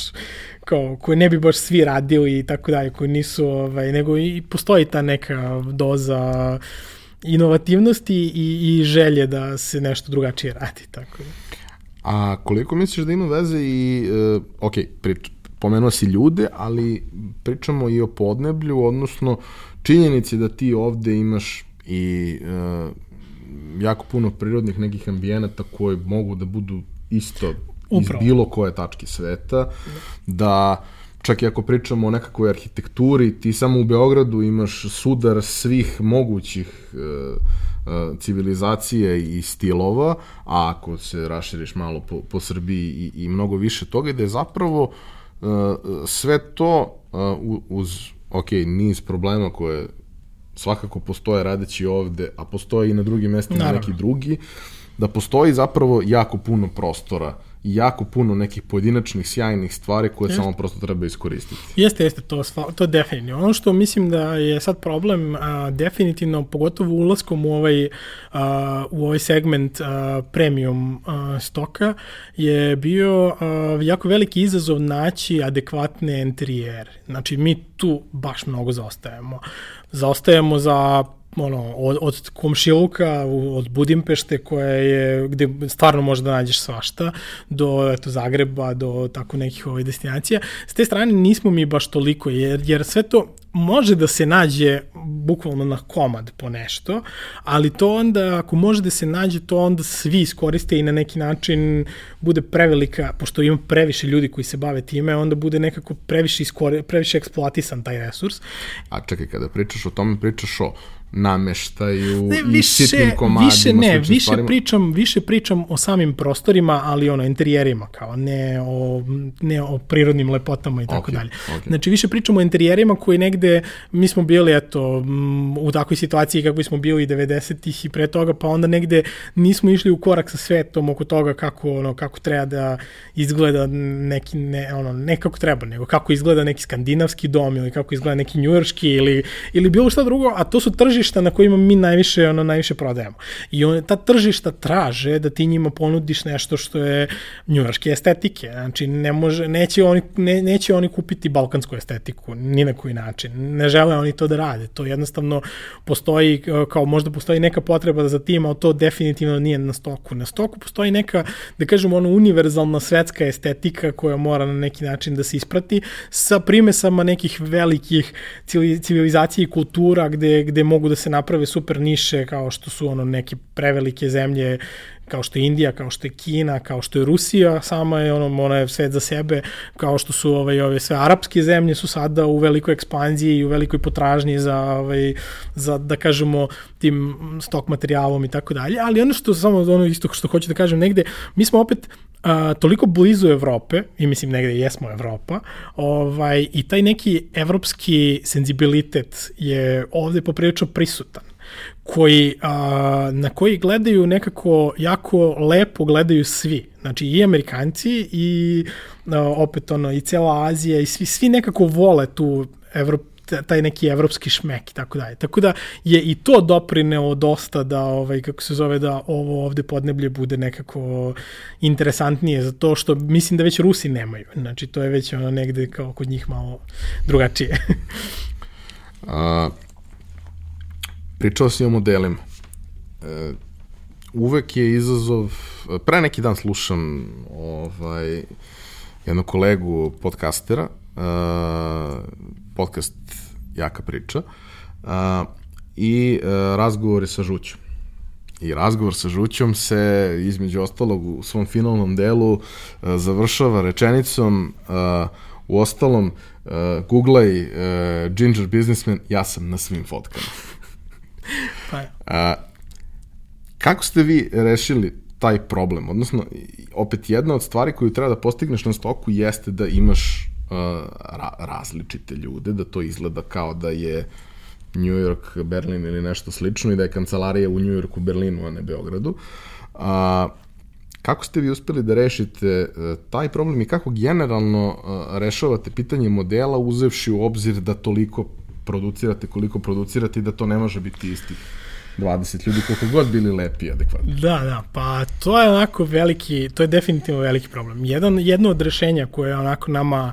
B: kao, koje ne bi baš svi radili i tako dalje, koje nisu, ovaj, nego i postoji ta neka doza inovativnosti i, i želje da se nešto drugačije radi, tako da.
A: A koliko misliš da ima veze i, uh, ok, prič, pomenuo si ljude, ali pričamo i o podneblju, odnosno činjenici da ti ovde imaš i uh, jako puno prirodnih nekih ambijenata koje mogu da budu isto Upravo. iz bilo koje tačke sveta, da čak i ako pričamo o nekakvoj arhitekturi, ti samo u Beogradu imaš sudar svih mogućih uh, civilizacije i stilova, a ako se raširiš malo po, po Srbiji i, i mnogo više toga, da je zapravo uh, sve to uz, ok, niz problema koje svakako postoje radeći ovde, a postoje i na drugim mestima neki drugi, da postoji zapravo jako puno prostora jako puno nekih pojedinačnih sjajnih stvari koje jeste. samo prosto treba iskoristiti.
B: Jeste, jeste, to, to je definitivno. Ono što mislim da je sad problem a, definitivno, pogotovo ulaskom u ovaj, a, u ovaj segment a, premium a, stoka, je bio a, jako veliki izazov naći adekvatne interijere. Znači, mi tu baš mnogo zaostajemo. Zaostajemo za ono, od, od komšiluka, od Budimpešte koja je, gde stvarno može da nađeš svašta, do eto, Zagreba, do tako nekih ovaj, destinacija. S te strane nismo mi baš toliko, jer, jer sve to može da se nađe bukvalno na komad po nešto, ali to onda, ako može da se nađe, to onda svi iskoriste i na neki način bude prevelika, pošto ima previše ljudi koji se bave time, onda bude nekako previše, iskore, previše eksploatisan taj resurs.
A: A čekaj, kada pričaš o tome, pričaš o nameštaju ne, više, i sitnim komadima.
B: Više ne, više stvarima. pričam, više pričam o samim prostorima, ali ono, interijerima, kao ne o, ne o prirodnim lepotama i tako okay, dalje. Okay. Znači, više pričam o interijerima koji negde, mi smo bili, eto, u takvoj situaciji kako smo bili 90-ih i pre toga, pa onda negde nismo išli u korak sa svetom oko toga kako, ono, kako treba da izgleda neki, ne, ono, ne kako treba, nego kako izgleda neki skandinavski dom ili kako izgleda neki njujorski ili, ili bilo šta drugo, a to su trži tržišta na kojima mi najviše ono najviše prodajemo. I on, ta tržišta traže da ti njima ponudiš nešto što je njujorške estetike. Znači ne može neće oni ne, neće oni kupiti balkansku estetiku ni na koji način. Ne žele oni to da rade. To jednostavno postoji kao možda postoji neka potreba za tim, ali to definitivno nije na stoku. Na stoku postoji neka da kažemo ono univerzalna svetska estetika koja mora na neki način da se isprati sa primesama nekih velikih civilizacija i kultura gde, gde mogu da se naprave super niše kao što su ono neke prevelike zemlje kao što je Indija, kao što je Kina, kao što je Rusija, sama je ono, ona je svet za sebe, kao što su ovaj, ove sve arapske zemlje su sada u velikoj ekspanziji i u velikoj potražnji za, ovaj, za da kažemo, tim stok materijalom i tako dalje, ali ono što samo ono isto što hoću da kažem negde, mi smo opet a, toliko blizu Evrope, i mislim negde jesmo Evropa, ovaj, i taj neki evropski senzibilitet je ovde poprilično prisutan koji, a, na koji gledaju nekako jako lepo gledaju svi. Znači i Amerikanci i a, opet ono i cela Azija i svi, svi nekako vole tu Evropu taj neki evropski šmek i tako dalje. Tako da je i to doprineo dosta da ovaj kako se zove da ovo ovde podneblje bude nekako interesantnije za to što mislim da već Rusi nemaju. Znači to je već ono negde kao kod njih malo drugačije.
A: A, pričao si o modelima. E, uvek je izazov, pre neki dan slušam ovaj, jednog kolegu podcastera, uh, podcast Jaka priča, uh, i uh, razgovori sa Žućom. I razgovor sa Žućom se, između ostalog, u svom finalnom delu uh, završava rečenicom uh, u ostalom, uh, googlaj uh, Ginger Businessman, ja sam na svim fotkama. pa A, kako ste vi rešili taj problem? Odnosno, opet jedna od stvari koju treba da postigneš na stoku jeste da imaš ra različite ljude, da to izgleda kao da je New York, Berlin ili nešto slično i da je kancelarija u New Yorku, Berlinu, a ne Beogradu. A, kako ste vi uspeli da rešite uh, taj problem i kako generalno uh, rešavate pitanje modela uzevši u obzir da toliko producirate koliko producirate i da to ne može biti istih 20 ljudi, koliko god bili lepi i adekvatni.
B: Da, da, pa to je onako veliki, to je definitivno veliki problem. Jedan, jedno od rešenja koje je onako nama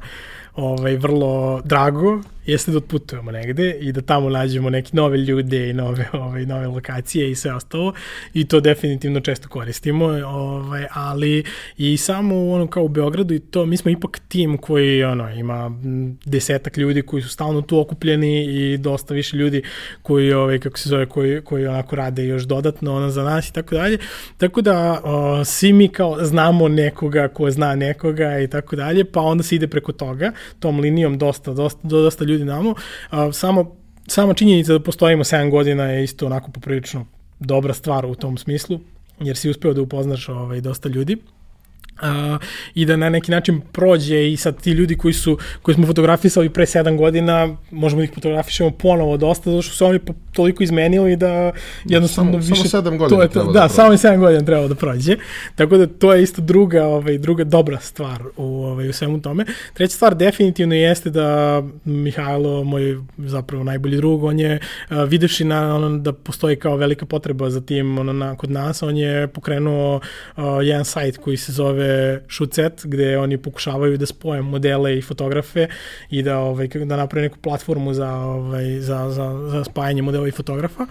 B: ovaj, vrlo drago jeste da otputujemo negde i da tamo nađemo neke nove ljude i nove, ovaj, nove lokacije i sve ostalo i to definitivno često koristimo, ovaj, ali i samo ono kao u Beogradu i to, mi smo ipak tim koji ono, ima desetak ljudi koji su stalno tu okupljeni i dosta više ljudi koji, ovaj, kako se zove, koji, koji onako rade još dodatno ono, za nas i tako dalje. Tako da o, svi mi kao znamo nekoga ko zna nekoga i tako dalje, pa onda se ide preko toga, tom linijom dosta, dosta, dosta ljudi ljudi namo. A, samo, sama činjenica da postojimo 7 godina je isto onako poprilično dobra stvar u tom smislu, jer si uspeo da upoznaš ovaj, dosta ljudi uh, i da na neki način prođe i sad ti ljudi koji su koji smo fotografisali pre 7 godina možemo da ih fotografišemo ponovo dosta zato što su oni toliko izmenili da jednostavno
A: samo,
B: više
A: samo 7 godina
B: to je to, da, da samo 7 godina treba da prođe. Tako da to je isto druga ovaj druga dobra stvar u ovaj u svemu tome. Treća stvar definitivno jeste da Mihajlo moj zapravo najbolji drug on je uh, videvši na ono da postoji kao velika potreba za tim ono na kod nas on je pokrenuo uh, jedan sajt koji se zove zove Šucet, gde oni pokušavaju da spoje modele i fotografe i da, ovaj, da naprave neku platformu za, ovaj, za, za, za spajanje modela i fotografa.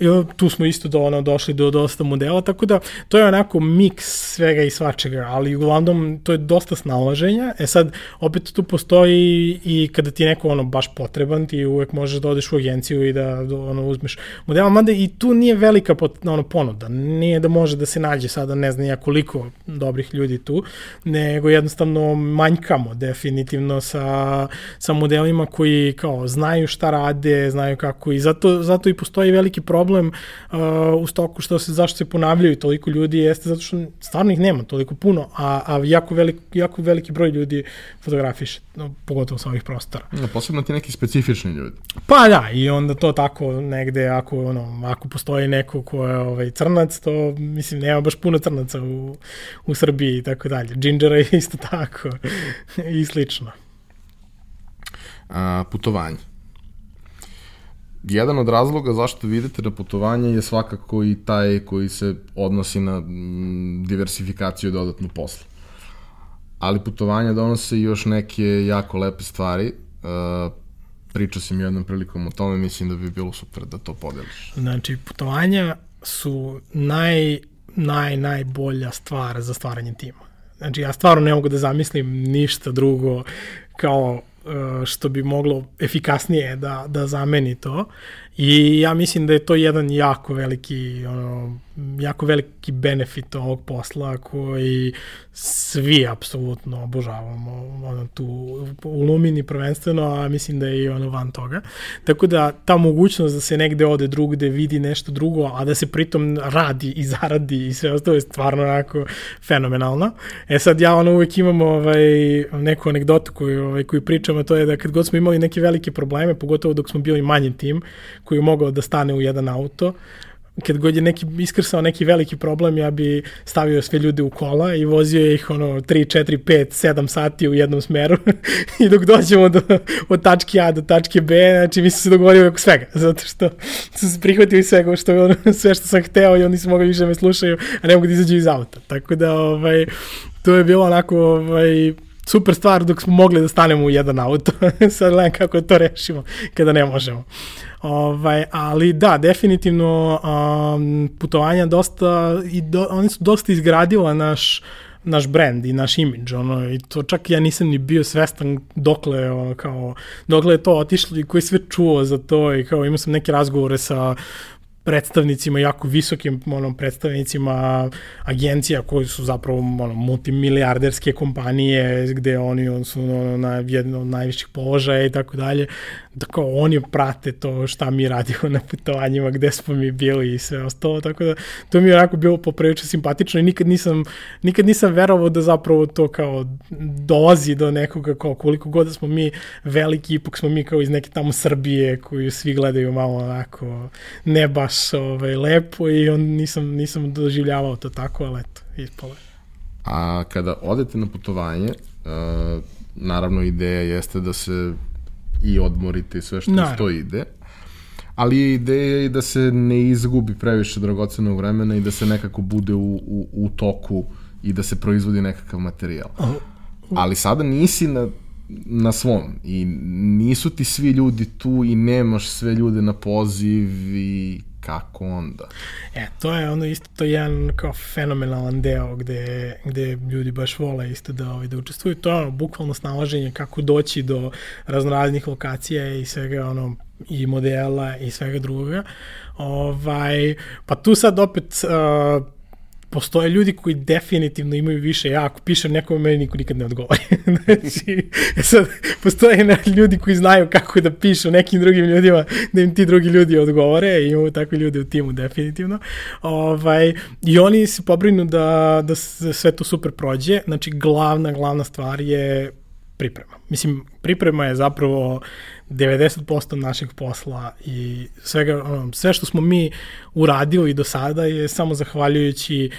B: I tu smo isto do, ono, došli do dosta modela, tako da to je onako miks svega i svačega, ali uglavnom to je dosta snalaženja. E sad, opet tu postoji i kada ti neko ono baš potreban, ti uvek možeš da odeš u agenciju i da ono, uzmeš modela, mada i tu nije velika pot, ono, ponuda, nije da može da se nađe sada ne znam ja koliko dobrih ljudi tu, nego jednostavno manjkamo definitivno sa, sa modelima koji kao znaju šta rade, znaju kako i zato, zato i postoji veliki problem uh, u stoku što se, zašto se ponavljaju toliko ljudi jeste zato što stvarno ih nema toliko puno, a, a jako, velik, jako veliki broj ljudi fotografiše, no, pogotovo sa ovih prostora.
A: Ja, posebno ti neki specifični ljudi.
B: Pa da, i onda to tako negde, ako, ono, ako postoji neko ko je ovaj, crnac, to mislim nema baš puno crnaca u, u Srbiji i tako dalje. Gingera je isto tako i slično.
A: A, putovanje. Jedan od razloga zašto vidite na putovanje je svakako i taj koji se odnosi na mm, diversifikaciju dodatnu posla. Ali putovanja donose još neke jako lepe stvari. Uh, pričao sam jednom prilikom o tome, mislim da bi bilo super da to podeliš.
B: Znači, putovanja su naj naj, najbolja stvar za stvaranje tima. Znači, ja stvarno ne mogu da zamislim ništa drugo kao e, što bi moglo efikasnije da, da zameni to. I ja mislim da je to jedan jako veliki, ono, jako veliki benefit ovog posla koji svi apsolutno obožavamo ono, tu u Lumini prvenstveno, a mislim da je i ono van toga. Tako da ta mogućnost da se negde ode drugde, vidi nešto drugo, a da se pritom radi i zaradi i sve ostalo je stvarno onako fenomenalno. E sad ja ono uvek imam ovaj, neku anegdotu koju, ovaj, koju pričam, a to je da kad god smo imali neke velike probleme, pogotovo dok smo bili manji tim, koji je mogao da stane u jedan auto, kad god je neki iskrsao neki veliki problem, ja bi stavio sve ljude u kola i vozio ih ono 3, 4, 5, 7 sati u jednom smeru i dok dođemo do, od tačke A do tačke B, znači mi smo se dogovorili oko svega, zato što su se prihvatili svega što, ono, sve što sam hteo i oni su mogli više me slušaju, a ne mogu da izađu iz auta. Tako da, ovaj, to je bilo onako, ovaj, super stvar dok smo mogli da stanemo u jedan auto. Sad gledam kako to rešimo kada ne možemo. Ovaj, ali da, definitivno um, putovanja dosta, i do, oni su dosta izgradila naš, naš brand i naš imidž, ono, i to čak ja nisam ni bio svestan dokle, ono, kao, dokle je to otišlo i koji sve čuo za to i kao imao sam neke razgovore sa predstavnicima, jako visokim onom, predstavnicima agencija koji su zapravo ono, multimilijarderske kompanije gde oni su ono, na jednom od najviših položaja i tako dalje, da kao oni prate to šta mi radimo na putovanjima, gde smo mi bili i sve ostalo, tako da to mi je onako bilo poprilično simpatično i nikad nisam, nikad nisam verovao da zapravo to kao dolazi do nekoga kao koliko god da smo mi veliki, ipak smo mi kao iz neke tamo Srbije koju svi gledaju malo onako ne baš ovaj, lepo i on nisam, nisam doživljavao to tako, ali eto, ispalo
A: A kada odete na putovanje, uh, naravno ideja jeste da se i odmorite i sve što Naravno. to ide. Ali ideja je i da se ne izgubi previše dragocenog vremena i da se nekako bude u, u, u toku i da se proizvodi nekakav materijal. Ali sada nisi na, na svom i nisu ti svi ljudi tu i nemaš sve ljude na poziv i kako onda?
B: E, to je ono isto, to je jedan kao fenomenalan deo gde, gde ljudi baš vole isto da, ovaj, da učestvuju. To je ono, bukvalno snalaženje kako doći do raznoraznih lokacija i svega ono, i modela i svega druga. Ovaj, pa tu sad opet uh, postoje ljudi koji definitivno imaju više, ja ako pišem nekome, meni niko nikad ne odgovori. znači, e sad, postoje ljudi koji znaju kako da pišu nekim drugim ljudima, da im ti drugi ljudi odgovore, imamo takve ljude u timu definitivno. Ovaj, I oni se pobrinu da, da sve to super prođe, znači glavna, glavna stvar je priprema. Mislim, priprema je zapravo 90% našeg posla i svega, ono, sve što smo mi uradili do sada je samo zahvaljujući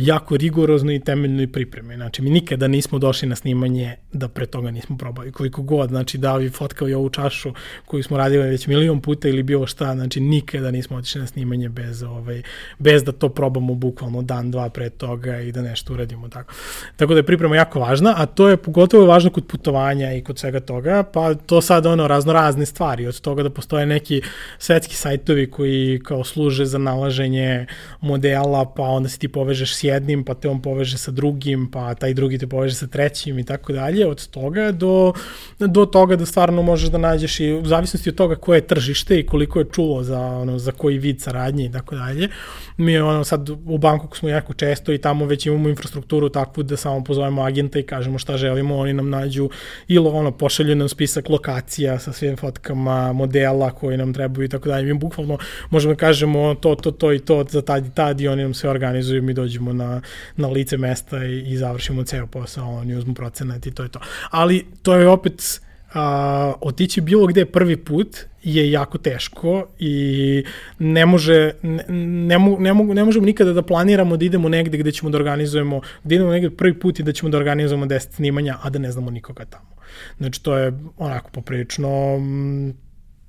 B: jako rigoroznoj i temeljnoj pripremi. Znači, mi nikada nismo došli na snimanje da pre toga nismo probali. Koliko god, znači, da vi fotkali ovu čašu koju smo radili već milion puta ili bilo šta, znači, nikada nismo otišli na snimanje bez, ovaj, bez da to probamo bukvalno dan, dva pre toga i da nešto uradimo tako. Tako da je priprema jako važna, a to je pogotovo važno kod putovanja i kod svega toga, pa to sad ono razno razne stvari, od toga da postoje neki svetski sajtovi koji kao služe za nalaženje modela, pa onda se ti povežeš s jednim, pa te on poveže sa drugim, pa taj drugi te poveže sa trećim i tako dalje, od toga do, do toga da stvarno možeš da nađeš i u zavisnosti od toga koje je tržište i koliko je čulo za, ono, za koji vid saradnje i tako dalje. Mi ono, sad u Bangkoku smo jako često i tamo već imamo infrastrukturu takvu da samo pozovemo agenta i kažemo šta želimo, oni nam nađu ili ono, pošalju nam spisak lokacija sa svim fotkama, modela koji nam trebaju i tako dalje. Mi bukvalno možemo da kažemo to, to, to i to za tad i tad i oni nam sve organizuju, mi dođemo na, na lice mesta i, i završimo ceo posao, oni uzmu procenat i to je to. Ali to je opet a, otići bilo gde prvi put je jako teško i ne može ne, ne, ne, mo, ne možemo nikada da planiramo da idemo negde gde ćemo da organizujemo, da idemo negde prvi put i da ćemo da organizujemo 10 snimanja, a da ne znamo nikoga tamo. Znači to je onako poprilično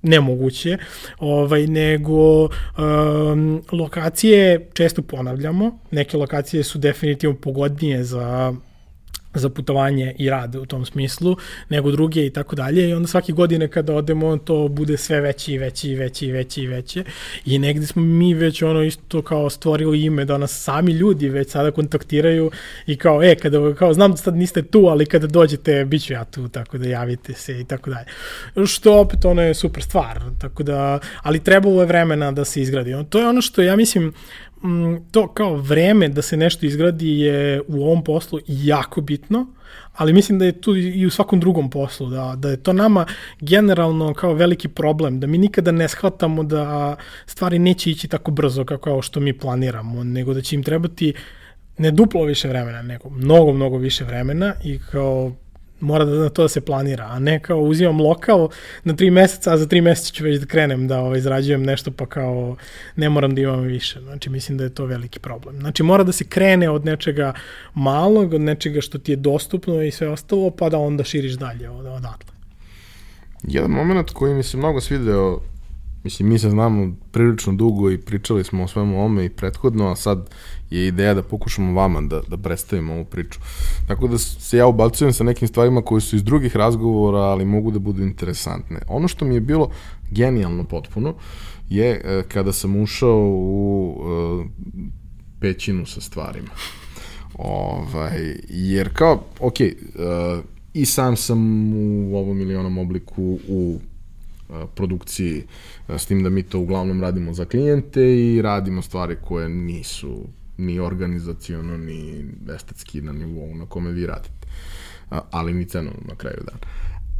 B: nemoguće, ovaj, nego um, lokacije često ponavljamo, neke lokacije su definitivno pogodnije za za putovanje i rad u tom smislu, nego druge i tako dalje. I onda svake godine kada odemo to bude sve veći i veći i veći i veći i veće. I negde smo mi već ono isto kao stvorili ime da nas sami ljudi već sada kontaktiraju i kao e kada kao znam da sad niste tu ali kada dođete bit ću ja tu tako da javite se i tako dalje. Što opet ono je super stvar tako da ali trebalo je vremena da se izgradi. To je ono što ja mislim to kao vreme da se nešto izgradi je u ovom poslu jako bitno, ali mislim da je tu i u svakom drugom poslu, da, da je to nama generalno kao veliki problem, da mi nikada ne shvatamo da stvari neće ići tako brzo kako što mi planiramo, nego da će im trebati ne duplo više vremena, nego mnogo, mnogo više vremena i kao mora da na to da se planira, a ne kao uzimam lokal na tri meseca, a za tri meseca ću već da krenem da ovaj, izrađujem nešto, pa kao ne moram da imam više. Znači, mislim da je to veliki problem. Znači, mora da se krene od nečega malog, od nečega što ti je dostupno i sve ostalo, pa da onda širiš dalje od, odatle.
A: Jedan moment koji mi se mnogo svideo, mislim, mi se znamo prilično dugo i pričali smo o svemu ome i prethodno, a sad je ideja da pokušamo vama da, da predstavimo ovu priču. Tako da se ja ubalcujem sa nekim stvarima koje su iz drugih razgovora, ali mogu da budu interesantne. Ono što mi je bilo genijalno potpuno je e, kada sam ušao u e, pećinu sa stvarima. Ovaj, jer kao, ok, uh, i sam sam u ovom ili onom obliku u produkciji, s tim da mi to uglavnom radimo za klijente i radimo stvari koje nisu ni organizacijono, ni estetski na nivou na kome vi radite. Ali ni cenovno na kraju dana.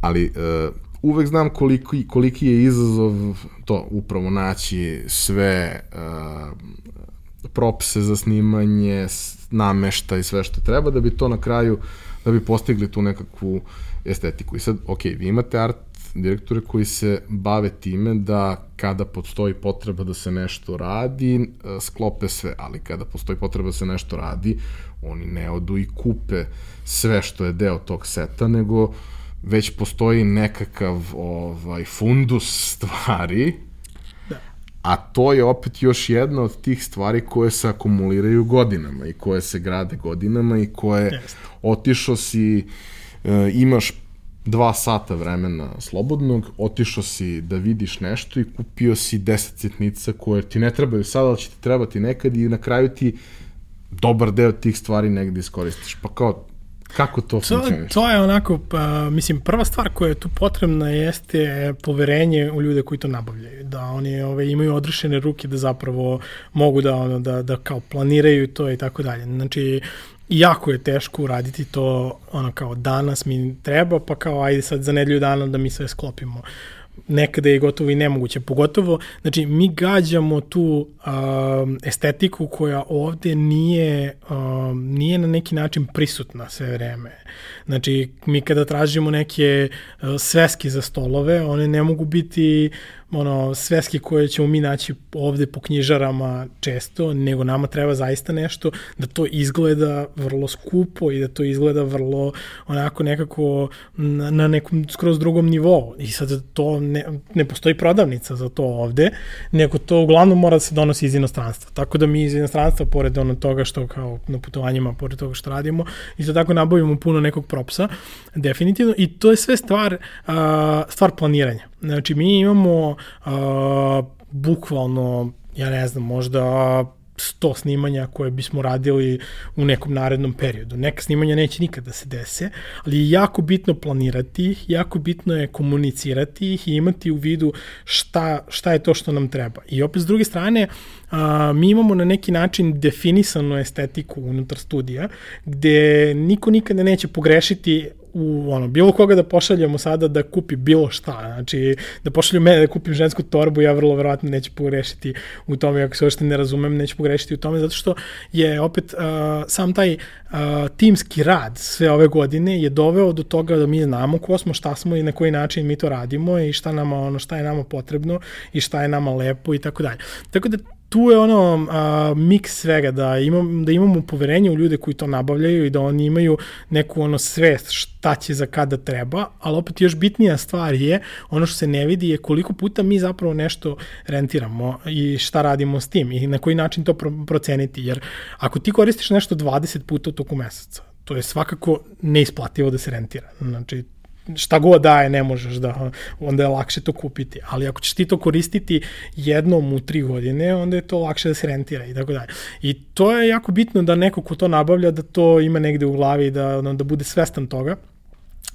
A: Ali uh, uvek znam koliki, koliki je izazov to upravo naći sve uh, propse za snimanje, namešta i sve što treba da bi to na kraju, da bi postigli tu nekakvu estetiku. I sad, ok, vi imate art direktore koji se bave time da kada postoji potreba da se nešto radi, e, sklope sve, ali kada postoji potreba da se nešto radi, oni ne odu i kupe sve što je deo tog seta, nego već postoji nekakav ovaj fundus stvari da. A to je opet još jedna od tih stvari koje se akumuliraju godinama i koje se grade godinama i koje Just. otišao si, e, imaš dva sata vremena slobodnog, otišao si da vidiš nešto i kupio si deset sitnica koje ti ne trebaju sada, ali će ti trebati nekad i na kraju ti dobar deo tih stvari negde iskoristiš. Pa kao, Kako to, to funkcioniš?
B: To je onako, pa, mislim, prva stvar koja je tu potrebna jeste poverenje u ljude koji to nabavljaju. Da oni ove, imaju odrešene ruke da zapravo mogu da, ono, da, da kao planiraju to i tako dalje. Znači, jako je teško uraditi to ono kao danas mi treba, pa kao ajde sad za nedelju dana da mi sve sklopimo nekada je gotovo i nemoguće. Pogotovo, znači, mi gađamo tu um, estetiku koja ovde nije, um, nije na neki način prisutna sve vreme. Znači, mi kada tražimo neke uh, sveske za stolove, one ne mogu biti ono, sveske koje ćemo mi naći ovde po knjižarama često, nego nama treba zaista nešto da to izgleda vrlo skupo i da to izgleda vrlo onako nekako na, na nekom skroz drugom nivou. I sad to ne, ne postoji prodavnica za to ovde, nego to uglavnom mora da se donosi iz inostranstva. Tako da mi iz inostranstva, pored ono toga što kao na putovanjima, pored toga što radimo, isto tako nabavimo puno nekog propsa, definitivno, i to je sve stvar, stvar planiranja. Znači, mi imamo uh, bukvalno, ja ne znam, možda 100 snimanja koje bismo radili u nekom narednom periodu. Neka snimanja neće nikada da se dese, ali je jako bitno planirati ih, jako bitno je komunicirati ih i imati u vidu šta, šta je to što nam treba. I opet s druge strane, a, mi imamo na neki način definisanu estetiku unutar studija, gde niko nikada neće pogrešiti u ono, bilo koga da pošaljemo sada da kupi bilo šta, znači da pošalju mene da kupim žensku torbu, ja vrlo verovatno neću pogrešiti u tome, ako se ošte ne razumem, neću pogrešiti u tome, zato što je opet uh, sam taj uh, timski rad sve ove godine je doveo do toga da mi znamo ko smo, šta smo i na koji način mi to radimo i šta nama ono šta je nama potrebno i šta je nama lepo i tako dalje. Tako da tu je ono a, miks svega, da, imam, da imamo poverenje u ljude koji to nabavljaju i da oni imaju neku ono svest šta će za kada treba, ali opet još bitnija stvar je, ono što se ne vidi je koliko puta mi zapravo nešto rentiramo i šta radimo s tim i na koji način to pro proceniti, jer ako ti koristiš nešto 20 puta u toku meseca, to je svakako neisplativo da se rentira. Znači, šta god daje ne možeš da, onda je lakše to kupiti. Ali ako ćeš ti to koristiti jednom u tri godine, onda je to lakše da se rentira i tako dalje. I to je jako bitno da neko ko to nabavlja, da to ima negde u glavi, da, da bude svestan toga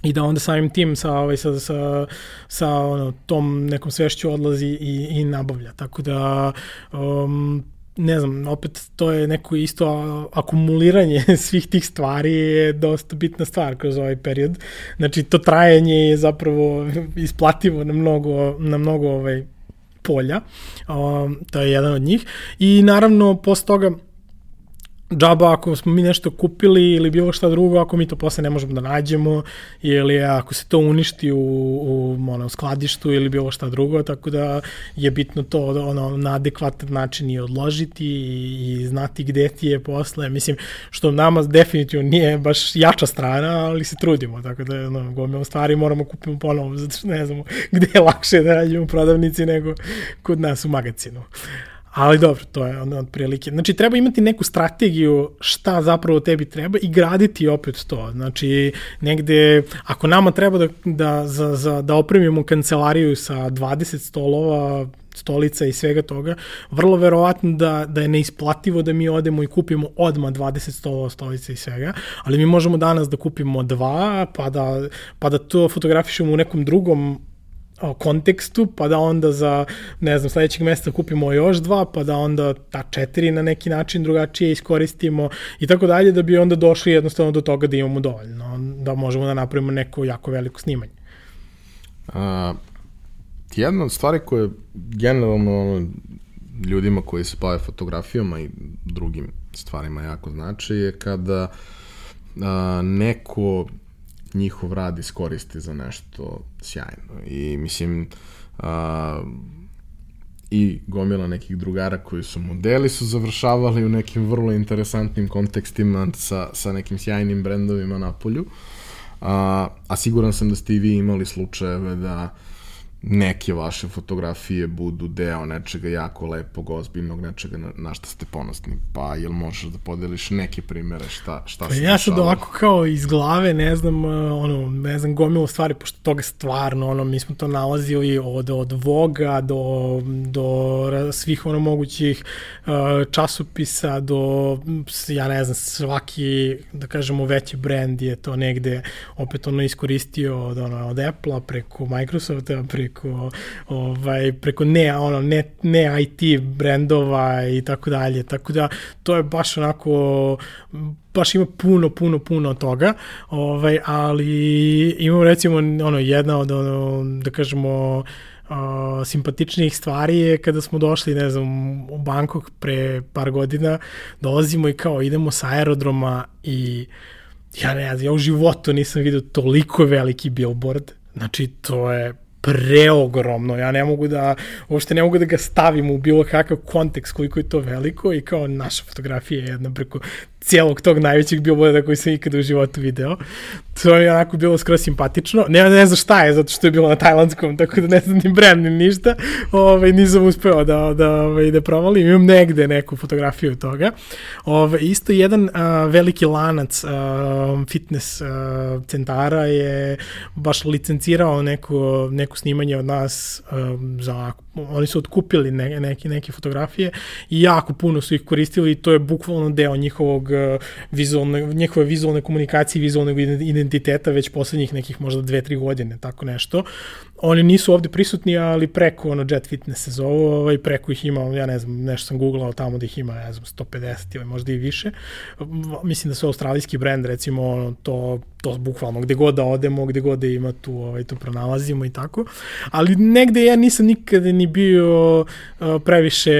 B: i da onda samim tim sa, ovaj, sa, sa, sa ono, tom nekom svešću odlazi i, i nabavlja. Tako da um, ne znam, opet to je neko isto akumuliranje svih tih stvari je dosta bitna stvar kroz ovaj period. Znači to trajanje je zapravo isplativo na mnogo, na mnogo ovaj, polja. Um, to je jedan od njih. I naravno, posle toga džaba ako smo mi nešto kupili ili bilo šta drugo, ako mi to posle ne možemo da nađemo ili ako se to uništi u, u ono, skladištu ili bilo šta drugo, tako da je bitno to ono, na adekvatan način i odložiti i, i znati gde ti je posle. Mislim, što nama definitivno nije baš jača strana, ali se trudimo, tako da ono, gomilo stvari moramo kupimo ponovo, zato što ne znamo gde je lakše da nađemo prodavnici nego kod nas u magazinu. Ali dobro, to je ono prilike. Znači, treba imati neku strategiju šta zapravo tebi treba i graditi opet to. Znači, negde, ako nama treba da, da, za, za, da opremimo kancelariju sa 20 stolova, stolica i svega toga, vrlo verovatno da, da je neisplativo da mi odemo i kupimo odma 20 stolova, stolica i svega, ali mi možemo danas da kupimo dva, pa da, pa da to fotografišemo u nekom drugom kontekstu, pa da onda za, ne znam, sledećeg mesta kupimo još dva, pa da onda ta četiri na neki način drugačije iskoristimo i tako dalje, da bi onda došli jednostavno do toga da imamo dovoljno, da možemo da napravimo neko jako veliko snimanje.
A: A, jedna od stvari koje generalno ljudima koji se bave fotografijama i drugim stvarima jako znači je kada a, neko njihov rad iskoristi za nešto sjajno. I mislim, a, i gomila nekih drugara koji su modeli su završavali u nekim vrlo interesantnim kontekstima sa, sa nekim sjajnim brendovima na polju. A, a siguran sam da ste i vi imali slučajeve da neke vaše fotografije budu deo nečega jako lepog, ozbiljnog, nečega na, na šta ste ponosni. Pa jel možeš da podeliš neke primere šta, šta
B: pa se Ja sad ovako kao iz glave, ne znam, uh, ono, ne znam, gomilo stvari, pošto toga stvarno, ono, mi smo to nalazili od, od Voga do, do svih ono mogućih uh, časopisa, do, ja ne znam, svaki, da kažemo, veći brand je to negde opet ono iskoristio od, ono, od Apple-a preko Microsofta, preko preko ovaj preko ne ono ne ne IT brendova i tako dalje. Tako da to je baš onako baš ima puno, puno, puno toga, ovaj, ali imamo recimo ono, jedna od, ono, da kažemo, uh, simpatičnijih stvari je kada smo došli, ne znam, u Bangkok pre par godina, dolazimo i kao idemo sa aerodroma i ja ne znam, ja u životu nisam vidio toliko veliki billboard, znači to je preogromno. Ja ne mogu da, uopšte ne mogu da ga stavim u bilo kakav kontekst koliko je to veliko i kao naša fotografija je jedna preko cijelog tog najvećeg billboarda koji sam ikada u životu video. To je onako bilo skoro simpatično. Ne, ne znam šta je, zato što je bilo na tajlandskom, tako da ne znam ni brand ni ništa. Ove, ovaj, nisam uspeo da, da, ove, ovaj, da provalim. Imam negde neku fotografiju toga. Ove, ovaj, isto jedan a, veliki lanac a, fitness a, centara je baš licencirao neko, neko snimanje od nas a, za oni su otkupili ne, neke, neke fotografije i jako puno su ih koristili i to je bukvalno deo njihovog vizualne, njihove vizualne komunikacije, vizualnog identiteta već poslednjih nekih možda dve, tri godine, tako nešto. Oni nisu ovde prisutni, ali preko ono Jet Fitness se zovu, ovaj, preko ih ima, ja ne znam, nešto sam googlao tamo da ih ima, ne znam, 150 ili možda i više. Mislim da su australijski brend, recimo, ono, to, to bukvalno, gde god da odemo, gde god da ima tu, ovaj, to pronalazimo i tako. Ali negde ja nisam nikada ni bio previše,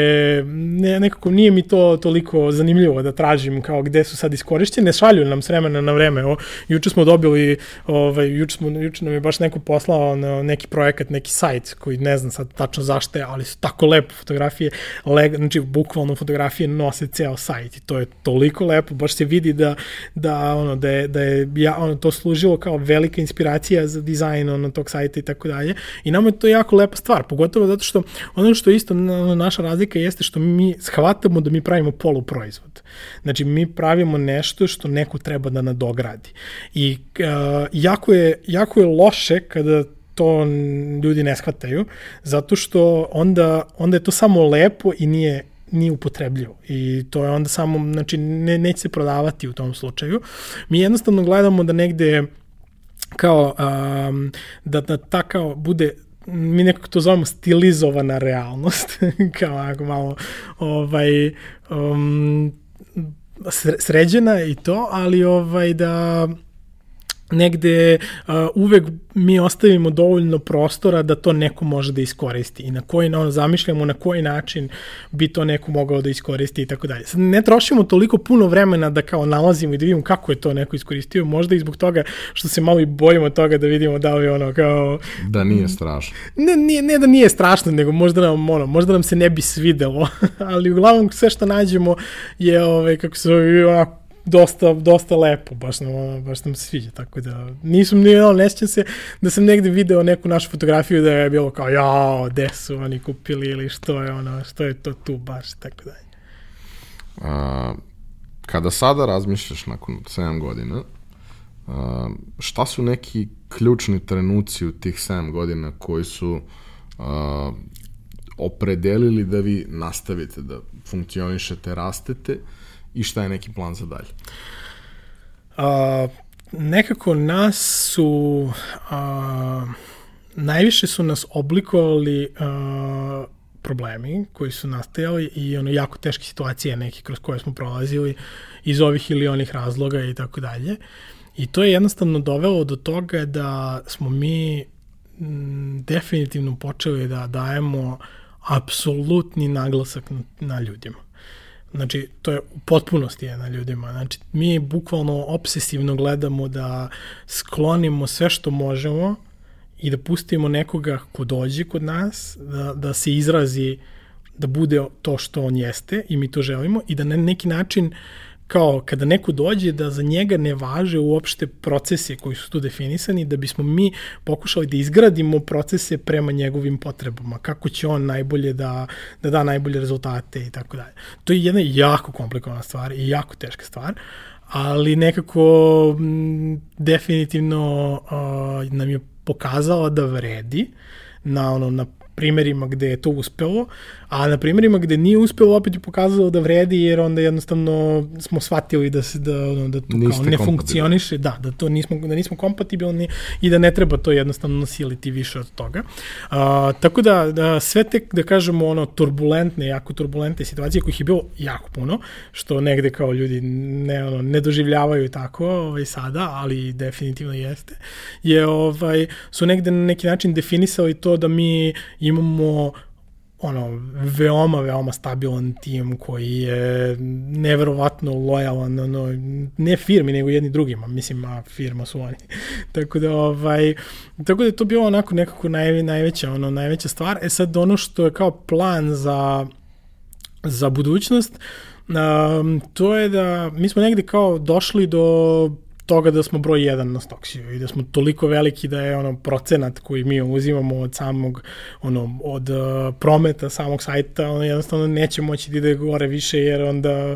B: ne, nekako nije mi to toliko zanimljivo da tražim kao gde su sad iskorišćene, šalju nam s vremena na vreme. O, juče smo dobili, ovaj, juče, smo, juče nam je baš neko poslao na neki projekat, neki sajt koji ne znam sad tačno zašto je, ali su tako lepe fotografije, leg, znači bukvalno fotografije nose ceo sajt i to je toliko lepo, baš se vidi da, da, ono, da je, da je ja, ono, to služilo kao velika inspiracija za dizajn ono, tog sajta i tako dalje i nama je to jako lepa stvar, pogotovo zato što ono što isto naša razlika jeste što mi shvatamo da mi pravimo poluproizvod. Znači mi pravimo nešto što neko treba da nadogradi. I uh, jako, je, jako je loše kada to ljudi ne shvataju, zato što onda, onda je to samo lepo i nije nije upotrebljivo i to je onda samo, znači ne, neće se prodavati u tom slučaju. Mi jednostavno gledamo da negde kao um, da, da ta kao bude mi nekako to zovemo stilizovana realnost, kao ako malo ovaj, um, sređena i to, ali ovaj da negde uh, uvek mi ostavimo dovoljno prostora da to neko može da iskoristi i na koji ono, zamišljamo na koji način bi to neko mogao da iskoristi i tako dalje. Sad ne trošimo toliko puno vremena da kao nalazimo i da vidimo kako je to neko iskoristio, možda i zbog toga što se malo i bojimo toga da vidimo da li ono kao...
A: Da nije strašno.
B: Ne, nije, ne da nije strašno, nego možda nam, ono, možda nam se ne bi svidelo, ali uglavnom sve što nađemo je, ovaj, kako se onako, dosta, dosta lepo, baš nam, baš nam se sviđa, tako da nisam ni, ono, ne se da sam negde video neku našu fotografiju da je bilo kao, jao, gde su oni kupili ili što je ono, što je to tu baš, tako dalje.
A: A, kada sada razmišljaš nakon 7 godina, a, šta su neki ključni trenuci u tih 7 godina koji su a, opredelili da vi nastavite da funkcionišete, rastete i šta je neki plan za dalje?
B: A, nekako nas su a, najviše su nas oblikovali uh, problemi koji su nastajali i ono jako teške situacije neke kroz koje smo prolazili iz ovih ili onih razloga i tako dalje. I to je jednostavno dovelo do toga da smo mi definitivno počeli da dajemo apsolutni naglasak na, na ljudima. Znači, to je u potpunosti je na ljudima. Znači, mi bukvalno obsesivno gledamo da sklonimo sve što možemo i da pustimo nekoga ko dođe kod nas, da, da se izrazi, da bude to što on jeste i mi to želimo i da na neki način kao kada neko dođe da za njega ne važe uopšte procese koji su tu definisani, da bismo mi pokušali da izgradimo procese prema njegovim potrebama, kako će on najbolje da, da da najbolje rezultate i tako dalje. To je jedna jako komplikovana stvar i jako teška stvar, ali nekako m, definitivno uh, nam je pokazala da vredi na ono na primerima gde je to uspelo, a na primerima gde nije uspelo opet je pokazalo da vredi jer onda jednostavno smo shvatili da se da ono, da to kao ne funkcioniše, da, da to nismo da nismo kompatibilni i da ne treba to jednostavno nasiliti više od toga. A, tako da, da sve te da kažemo ono turbulentne, jako turbulentne situacije kojih je bilo jako puno, što negde kao ljudi ne ono ne doživljavaju tako ovaj sada, ali definitivno jeste. Je ovaj su negde na neki način definisali to da mi imamo ono, veoma, veoma stabilan tim koji je neverovatno lojalan, ono, ne firmi, nego jedni drugima, mislim, a firma su oni. tako da, ovaj, tako da je to bilo onako nekako naj, najveća, ono, najveća stvar. E sad, ono što je kao plan za, za budućnost, um, to je da mi smo negde kao došli do toga da smo broj 1 na Stoksiju i da smo toliko veliki da je ono procenat koji mi uzimamo od samog ono od uh, prometa samog sajta ono jednostavno neće moći da ide gore više jer onda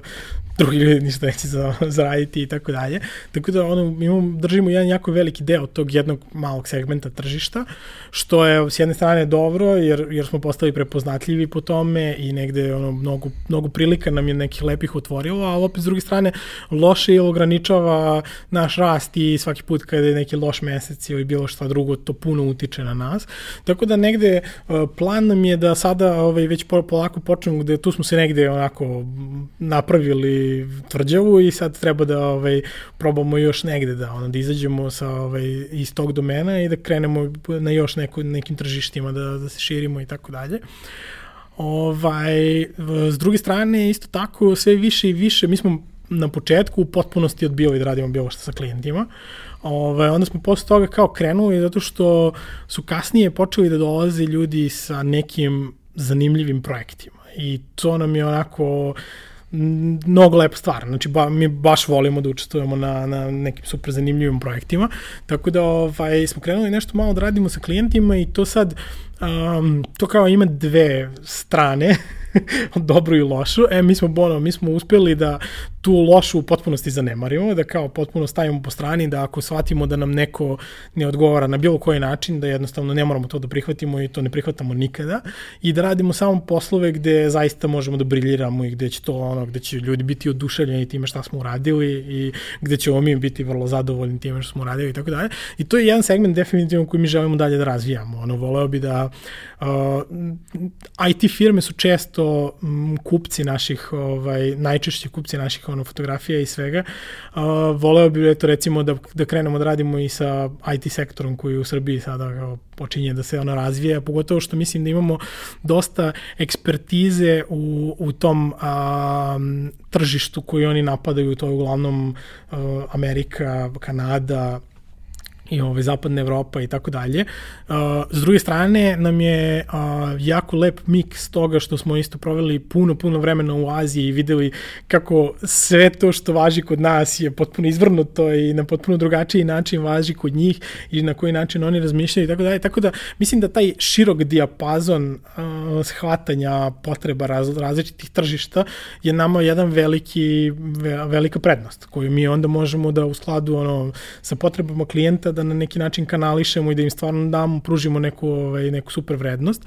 B: drugi ljudi ništa neće za, zaraditi i tako dalje. Tako da ono, imamo, držimo jedan jako veliki deo tog jednog malog segmenta tržišta, što je s jedne strane dobro, jer, jer smo postali prepoznatljivi po tome i negde ono, mnogo, mnogo prilika nam je nekih lepih otvorilo, ali opet s druge strane loše je ograničava naš rast i svaki put kada je neki loš mesec ili bilo šta drugo, to puno utiče na nas. Tako da negde plan nam je da sada ovaj, već polako počnemo, gde tu smo se negde onako napravili tvrđavu i sad treba da ovaj, probamo još negde da, ono, da izađemo sa, ovaj, iz tog domena i da krenemo na još neko, nekim tržištima da, da se širimo i tako dalje. Ovaj, s druge strane, isto tako, sve više i više, mi smo na početku u potpunosti odbili da radimo bilo što sa klijentima. Ovaj, onda smo posle toga kao krenuli zato što su kasnije počeli da dolaze ljudi sa nekim zanimljivim projektima. I to nam je onako mnogo lepa stvar. Znači, ba, mi baš volimo da učestvujemo na, na nekim super zanimljivim projektima. Tako da ovaj, smo krenuli nešto malo da radimo sa klijentima i to sad, um, to kao ima dve strane. dobru i lošu. E, mi smo, ono, mi smo uspeli da tu lošu u potpunosti zanemarimo, da kao potpuno stavimo po strani, da ako shvatimo da nam neko ne odgovara na bilo koji način, da jednostavno ne moramo to da prihvatimo i to ne prihvatamo nikada i da radimo samo poslove gde zaista možemo da briljiramo i gde će to ono, gde će ljudi biti oduševljeni time šta smo uradili i gde ćemo mi biti vrlo zadovoljni time što smo uradili i tako dalje. I to je jedan segment definitivno koji mi želimo dalje da razvijamo. Ono, voleo bi da uh, IT firme su često m, kupci naših, ovaj, najčešći kupci naših ono, fotografija i svega. Uh, voleo bih eto, recimo da, da krenemo da radimo i sa IT sektorom koji u Srbiji sada kao, počinje da se ono razvija, pogotovo što mislim da imamo dosta ekspertize u, u tom a, tržištu koji oni napadaju, to je uglavnom a, Amerika, Kanada, i ovaj, zapadna Evropa i tako dalje. S druge strane, nam je jako lep miks toga što smo isto proveli puno, puno vremena u Aziji i videli kako sve to što važi kod nas je potpuno izvrnuto i na potpuno drugačiji način važi kod njih i na koji način oni razmišljaju i tako dalje. Tako da mislim da taj širok dijapazon shvatanja potreba raz, različitih tržišta je nama jedan veliki, velika prednost koju mi onda možemo da u skladu ono, sa potrebama klijenta da na neki način kanališemo i da im stvarno damo, pružimo neku, ovaj, neku super vrednost.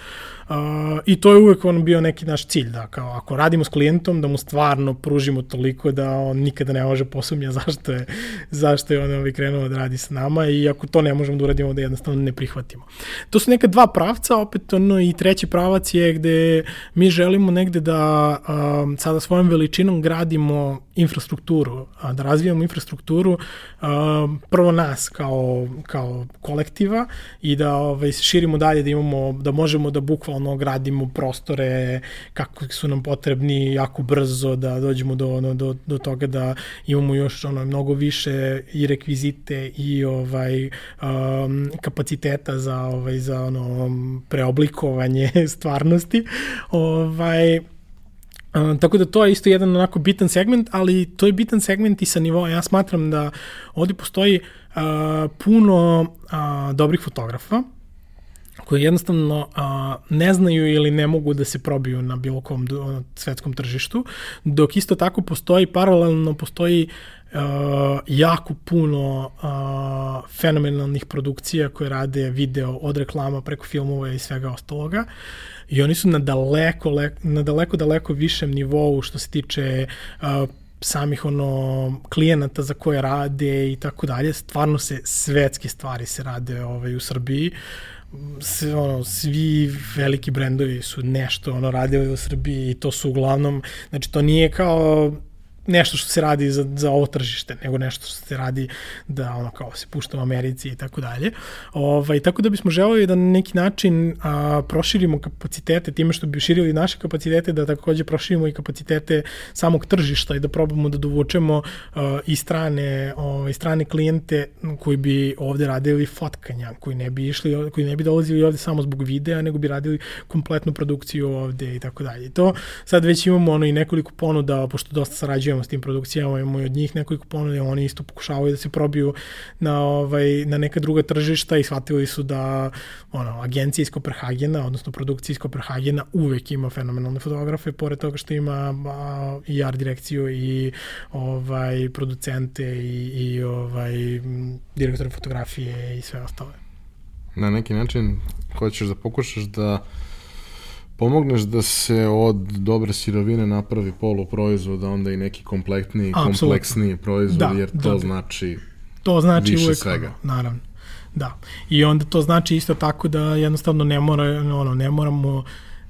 B: I to je uvek on bio neki naš cilj, da kao ako radimo s klijentom, da mu stvarno pružimo toliko da on nikada ne može posumnja zašto je, zašto je on ovaj, krenuo da radi sa nama i ako to ne možemo da uradimo, da jednostavno ne prihvatimo. To su neka dva pravca, opet ono i treći pravac je gde mi želimo negde da um, sada svojom veličinom gradimo infrastrukturu, da razvijamo infrastrukturu a, prvo nas kao, kao kolektiva i da ovaj, širimo dalje, da imamo, da možemo da bukvalno gradimo prostore kako su nam potrebni jako brzo, da dođemo do, do, do, do toga da imamo još ono, mnogo više i rekvizite i ovaj um, kapaciteta za ovaj za ono preoblikovanje stvarnosti. Ovaj Uh, tako da to je isto jedan onako bitan segment, ali to je bitan segment i sa nivoa. Ja smatram da ovde postoji uh, puno uh, dobrih fotografa koji jednostavno uh, ne znaju ili ne mogu da se probiju na bilo kom svetskom tržištu, dok isto tako postoji, paralelno postoji uh, jako puno uh, fenomenalnih produkcija koje rade video od reklama preko filmova i svega ostaloga. Uh, i oni su na daleko, le, na daleko, daleko višem nivou što se tiče uh, samih ono klijenata za koje rade i tako dalje. Stvarno se svetske stvari se rade ovaj u Srbiji. Sve, ono, svi veliki brendovi su nešto ono radili u Srbiji i to su uglavnom, znači to nije kao nešto što se radi za, za ovo tržište, nego nešto što se radi da ono kao se pušta u Americi i tako dalje. Ovaj, tako da bismo želeli da na neki način a, proširimo kapacitete time što bi širili naše kapacitete, da takođe proširimo i kapacitete samog tržišta i da probamo da dovučemo a, i strane, ovaj, strane klijente koji bi ovde radili fotkanja, koji ne bi išli, koji ne bi dolazili ovde samo zbog videa, nego bi radili kompletnu produkciju ovde i tako dalje. To sad već imamo ono i nekoliko ponuda, pošto dosta sarađujemo sarađujemo s tim produkcijama, imamo i od njih nekoliko ponude, oni isto pokušavaju da se probiju na, ovaj, na neka druga tržišta i shvatili su da ono, agencija iz Koperhagena, odnosno produkcija iz Koperhagena uvek ima fenomenalne fotografe, pored toga što ima i art direkciju i ovaj, producente i, i ovaj, direktore fotografije i sve ostale.
A: Na neki način hoćeš da pokušaš da pomogneš da se od dobre sirovine napravi poluproizvod, a onda i neki komplektniji, Absolutno. kompleksniji proizvod, da, jer to da, znači
B: to znači
A: više
B: uvek,
A: svega.
B: Naravno. Da. I onda to znači isto tako da jednostavno ne mora ono ne moramo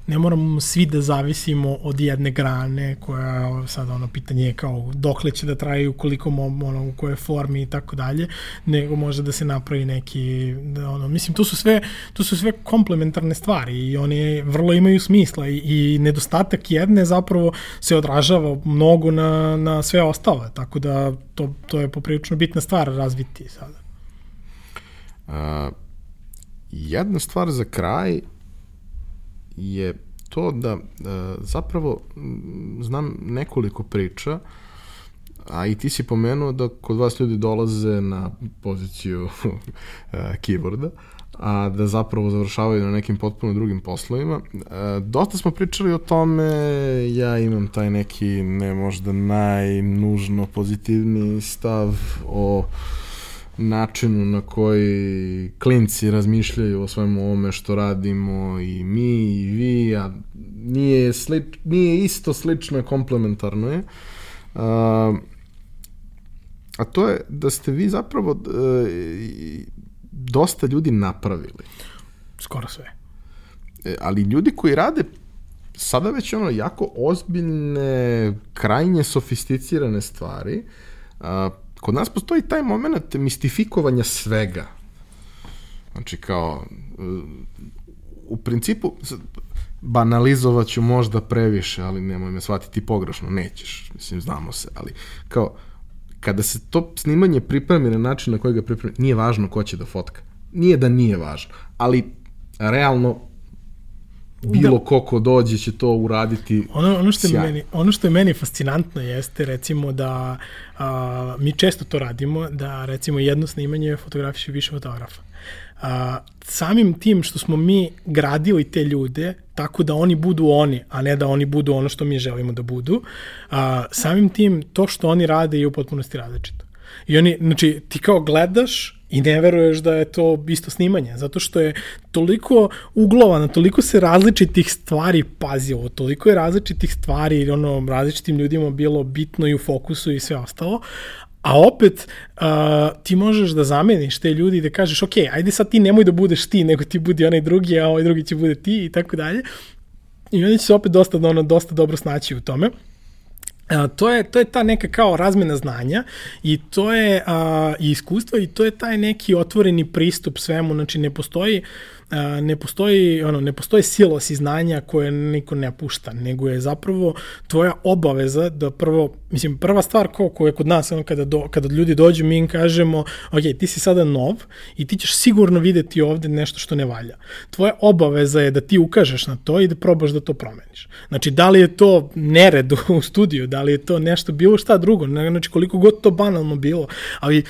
B: ne moramo svi da zavisimo od jedne grane koja sad ono pitanje je kao dokle će da traju, koliko ono u kojoj formi i tako dalje, nego može da se napravi neki da, ono mislim to su sve to su sve komplementarne stvari i one vrlo imaju smisla i, i nedostatak jedne zapravo se odražava mnogo na, na sve ostale, tako da to, to je poprilično bitna stvar razviti sada.
A: A, jedna stvar za kraj je to da e, zapravo znam nekoliko priča, a i ti si pomenuo da kod vas ljudi dolaze na poziciju e, keyboarda, a da zapravo završavaju na nekim potpuno drugim poslovima. E, dosta smo pričali o tome, ja imam taj neki ne možda najnužno pozitivni stav o načinu na koji klinci razmišljaju o svemu ovome što radimo i mi i vi, a nije, slič, nije isto slično, komplementarno je. A, a to je da ste vi zapravo uh, dosta ljudi napravili.
B: Skoro sve.
A: E, ali ljudi koji rade sada već ono jako ozbiljne, krajnje sofisticirane stvari, a, kod nas postoji taj moment mistifikovanja svega. Znači kao, u principu, banalizovat ću možda previše, ali nemoj me shvatiti pogrešno, nećeš, mislim, znamo se, ali kao, kada se to snimanje pripremi na način na koji ga pripremi, nije važno ko će da fotka. Nije da nije važno, ali realno bilo da. ko ko dođe će to uraditi
B: ono, ono, što je meni, ono što je meni fascinantno jeste recimo da a, mi često to radimo, da recimo jedno snimanje fotografiše više fotografa. A, samim tim što smo mi gradili te ljude tako da oni budu oni, a ne da oni budu ono što mi želimo da budu, a, samim tim to što oni rade je u potpunosti različito. I oni, znači, ti kao gledaš i ne veruješ da je to isto snimanje, zato što je toliko uglovano, toliko se različitih stvari pazilo, toliko je različitih stvari ono, različitim ljudima bilo bitno i u fokusu i sve ostalo, A opet, uh, ti možeš da zameniš te ljudi i da kažeš, ok, ajde sad ti nemoj da budeš ti, nego ti budi onaj drugi, a ovaj drugi će bude ti i tako dalje. I onda će se opet dosta, ono, dosta dobro snaći u tome. A, to je, to je ta neka kao razmena znanja i to je a, i iskustvo i to je taj neki otvoreni pristup svemu, znači ne postoji ne postoji, ono, ne postoji silos i znanja koje niko ne pušta, nego je zapravo tvoja obaveza da prvo, mislim, prva stvar ko, koja je kod nas, ono, kada, do, kada ljudi dođu, mi im kažemo, ok, ti si sada nov i ti ćeš sigurno videti ovde nešto što ne valja. Tvoja obaveza je da ti ukažeš na to i da probaš da to promeniš. Znači, da li je to nered u studiju, da li je to nešto bilo šta drugo, znači koliko god to banalno bilo, ali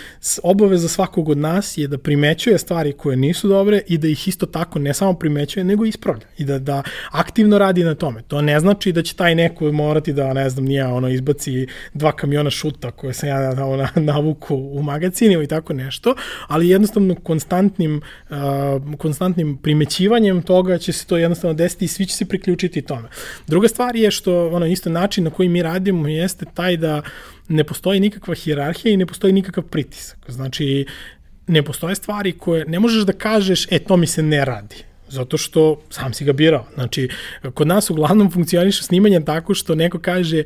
B: obaveza svakog od nas je da primećuje stvari koje nisu dobre i da ih isto isto tako ne samo primećuje, nego ispravlja i da, da aktivno radi na tome. To ne znači da će taj neko morati da, ne znam, nije ono, izbaci dva kamiona šuta koje sam ja na, na, navuku u magacinima i tako nešto, ali jednostavno konstantnim, uh, konstantnim primećivanjem toga će se to jednostavno desiti i svi će se priključiti tome. Druga stvar je što, ono, isto način na koji mi radimo jeste taj da ne postoji nikakva hijerarhija i ne postoji nikakav pritisak. Znači, ne postoje stvari koje ne možeš da kažeš, e, to mi se ne radi zato što sam si ga birao. Znači, kod nas uglavnom funkcioniše snimanje tako što neko kaže,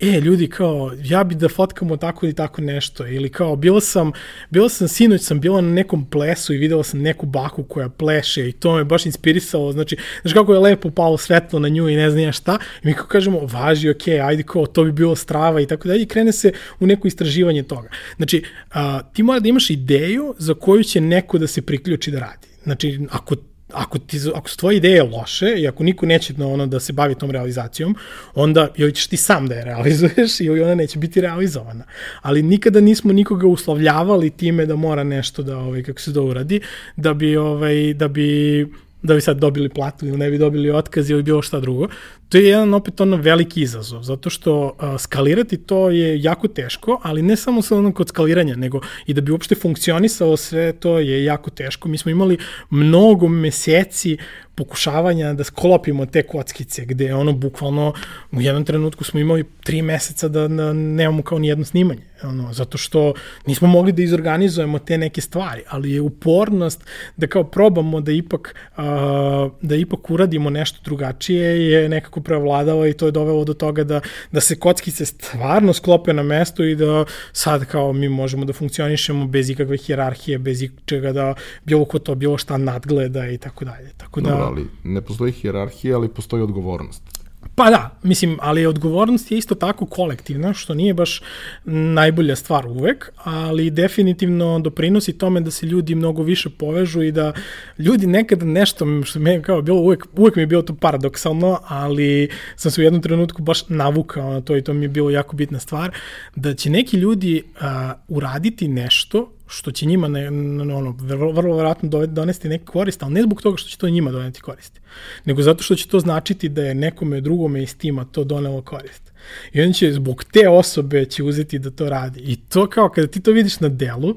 B: e, ljudi, kao, ja bi da fotkamo tako ili tako nešto, ili kao, bila sam, bila sam, sinoć sam bila na nekom plesu i videla sam neku baku koja pleše i to me baš inspirisalo, znači, znaš kako je lepo palo svetlo na nju i ne znam ja šta, i mi kao kažemo, važi, ok, ajde, kao, to bi bilo strava i tako dalje, i krene se u neko istraživanje toga. Znači, a, ti mora da imaš ideju za koju će neko da se priključi da radi. Znači, ako ako, ti, ako su tvoje ideje loše i ako niko neće na ono da se bavi tom realizacijom, onda joj ćeš ti sam da je realizuješ i ona neće biti realizovana. Ali nikada nismo nikoga uslovljavali time da mora nešto da, ovaj, kako se da uradi, da bi, ovaj, da bi da bi sad dobili platu ili ne bi dobili otkaz ili bilo šta drugo. To je jedan opet ono veliki izazov, zato što a, skalirati to je jako teško, ali ne samo sa onom kod skaliranja, nego i da bi uopšte funkcionisalo sve to je jako teško. Mi smo imali mnogo meseci pokušavanja da sklopimo te kockice, gde ono bukvalno u jednom trenutku smo imali tri meseca da, da nemamo kao ni jedno snimanje, ono, zato što nismo mogli da izorganizujemo te neke stvari, ali je upornost da kao probamo da ipak, uh, da ipak uradimo nešto drugačije je nekako prevladalo i to je dovelo do toga da, da se kockice stvarno sklope na mesto i da sad kao mi možemo da funkcionišemo bez ikakve hjerarhije, bez ičega da bilo ko to bilo šta nadgleda i tako dalje. Tako da,
A: Dobro, ali ne postoji hijerarhija, ali postoji odgovornost.
B: Pa da, mislim, ali odgovornost je isto tako kolektivna, što nije baš najbolja stvar uvek, ali definitivno doprinosi tome da se ljudi mnogo više povežu i da ljudi nekada nešto, što me kao bilo uvek, uvek mi je bilo to paradoksalno, ali sam se u jednom trenutku baš navukao na to i to mi je bilo jako bitna stvar, da će neki ljudi uh, uraditi nešto što će njima ne, ono, vrlo, vrlo vjerojatno donesti neki korist, ali ne zbog toga što će to njima doneti korist, nego zato što će to značiti da je nekome drugome iz tima to donelo korist. I on će zbog te osobe će uzeti da to radi. I to kao kada ti to vidiš na delu,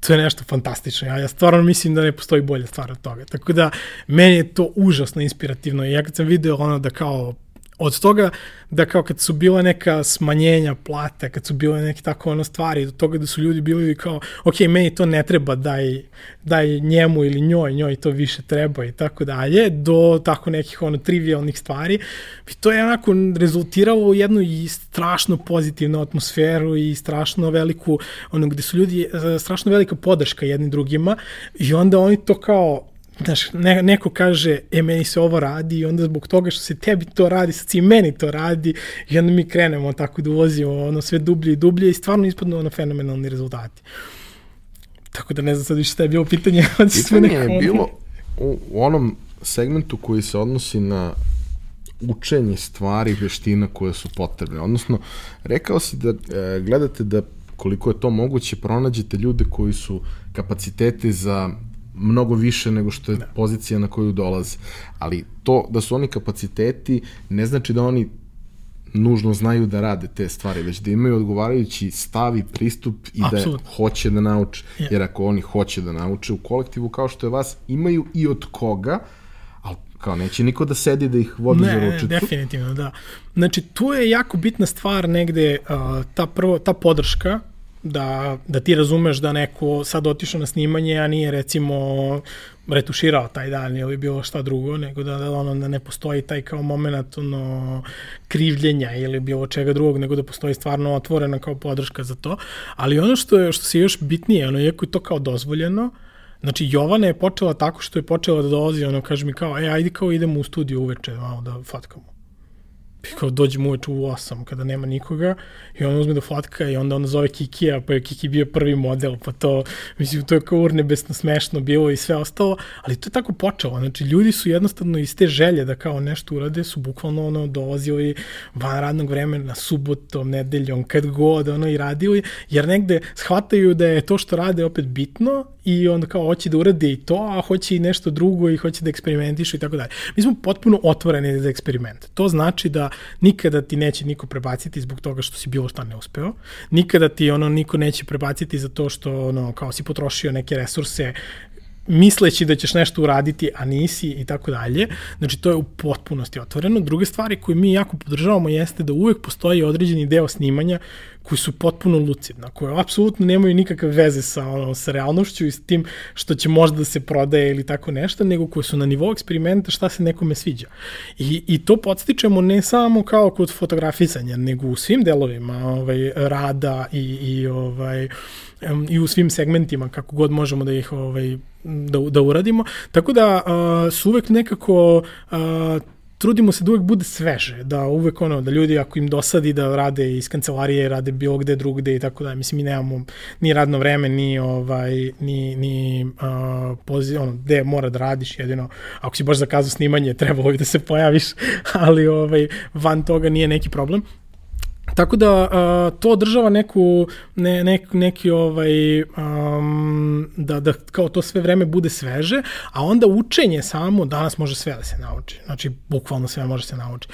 B: to je nešto fantastično. Ja, ja stvarno mislim da ne postoji bolja stvar od toga. Tako da, meni je to užasno inspirativno. I ja kad sam video ono da kao od toga da kao kad su bila neka smanjenja plata, kad su bile neke tako ono stvari, do toga da su ljudi bili kao, ok, meni to ne treba, daj, daj njemu ili njoj, njoj to više treba i tako dalje, do tako nekih ono trivialnih stvari. I to je onako rezultiralo u jednu i strašno pozitivnu atmosferu i strašno veliku, ono gde su ljudi, e, strašno velika podrška jednim drugima i onda oni to kao Znaš, ne, neko kaže, e, meni se ovo radi i onda zbog toga što se tebi to radi, sad si meni to radi i onda mi krenemo tako da ulazimo ono sve dublje i dublje i stvarno ispadnu ono fenomenalni rezultati. Tako da ne znam sad više šta je bilo pitanje.
A: Pitanje je bilo u, u onom segmentu koji se odnosi na učenje stvari, veština koje su potrebne. Odnosno, rekao si da e, gledate da koliko je to moguće, pronađete ljude koji su kapacitete za mnogo više nego što je da. pozicija na koju dolaze. Ali to da su oni kapaciteti ne znači da oni nužno znaju da rade te stvari, već da imaju odgovarajući stav i pristup i
B: Apsolutno.
A: da hoće da nauče.
B: Je.
A: Jer ako oni hoće da nauče u kolektivu kao što je vas, imaju i od koga, ali kao neće niko da sedi da ih vodi za
B: Ne, ne,
A: ručicu.
B: definitivno, da. Znači, tu je jako bitna stvar negde uh, ta, prvo, ta podrška, da, da ti razumeš da neko sad otišao na snimanje, a nije recimo retuširao taj dan ili bilo šta drugo, nego da, da, ono, da ne postoji taj kao moment ono, krivljenja ili bilo čega drugog, nego da postoji stvarno otvorena kao podrška za to. Ali ono što je što se još bitnije, ono, iako je to kao dozvoljeno, Znači, Jovana je počela tako što je počela da dolazi, ono, kaže mi kao, e, ajde kao idemo u studiju uveče, malo da fatkamo. Kao dođemo uveče u 8 kada nema nikoga i on uzme da flatka i onda on zove Kikija, pa je Kiki bio prvi model, pa to, mislim, to je kao urnebesno smešno bilo i sve ostalo, ali to je tako počelo, znači ljudi su jednostavno iz te želje da kao nešto urade, su bukvalno ono dolazili van radnog vremena, subotom, nedeljom, kad god, ono i radili, jer negde shvataju da je to što rade opet bitno i onda kao hoće da urade i to, a hoće i nešto drugo i hoće da eksperimentišu i tako dalje. Mi smo potpuno otvoreni za eksperiment. To znači da nikada ti neće niko prebaciti zbog toga što si bilo šta ne uspeo. Nikada ti ono niko neće prebaciti za to što ono kao si potrošio neke resurse misleći da ćeš nešto uraditi, a nisi i tako dalje. Znači, to je u potpunosti otvoreno. Druge stvari koje mi jako podržavamo jeste da uvek postoji određeni deo snimanja koji su potpuno lucidna, koje apsolutno nemaju nikakve veze sa, ono, sa realnošću i s tim što će možda da se prodaje ili tako nešto, nego koje su na nivou eksperimenta šta se nekome sviđa. I, i to podstičemo ne samo kao kod fotografisanja, nego u svim delovima ovaj, rada i, i, ovaj, em, i u svim segmentima kako god možemo da ih ovaj, da, da uradimo. Tako da uh, su uvek nekako uh, trudimo se da uvek bude sveže, da uvek ono, da ljudi ako im dosadi da rade iz kancelarije, rade bilo gde drugde i tako da, mislim mi nemamo ni radno vreme, ni ovaj, ni, ni uh, poziv, ono, gde mora da radiš, jedino ako si baš zakazao snimanje, trebalo bi da se pojaviš, ali ovaj, van toga nije neki problem. Tako da uh, to održava neku ne, ne, neki ovaj um, da da kao to sve vreme bude sveže, a onda učenje samo danas može sve da se nauči. Znači bukvalno sve može se nauči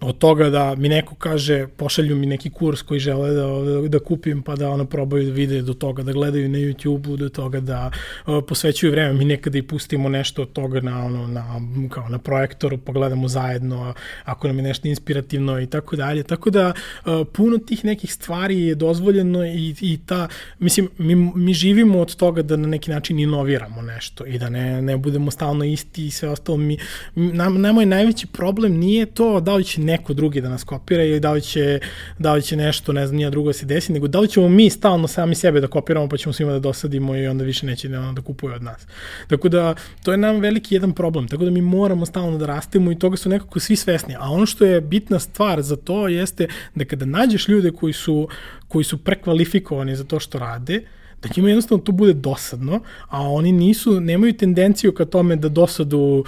B: od toga da mi neko kaže, pošalju mi neki kurs koji žele da, da, kupim, pa da ono probaju da vide do toga, da gledaju na YouTube-u, do toga da uh, posvećuju vreme. Mi nekada i pustimo nešto od toga na, ono, na, kao na projektoru, pa gledamo zajedno, ako nam je nešto inspirativno i tako dalje. Tako da uh, puno tih nekih stvari je dozvoljeno i, i ta, mislim, mi, mi živimo od toga da na neki način inoviramo nešto i da ne, ne budemo stalno isti i sve ostalo. Mi, nam, nama je najveći problem nije to da li će neko drugi da nas kopira ili da li će, da li će nešto, ne znam, nije drugo da se desi, nego da li ćemo mi stalno sami sebe da kopiramo pa ćemo svima da dosadimo i onda više neće da, da kupuju od nas. Tako da, to je nam veliki jedan problem, tako da mi moramo stalno da rastemo i toga su nekako svi svesni. A ono što je bitna stvar za to jeste da kada nađeš ljude koji su, koji su prekvalifikovani za to što rade, da njima jednostavno to bude dosadno, a oni nisu, nemaju tendenciju ka tome da dosadu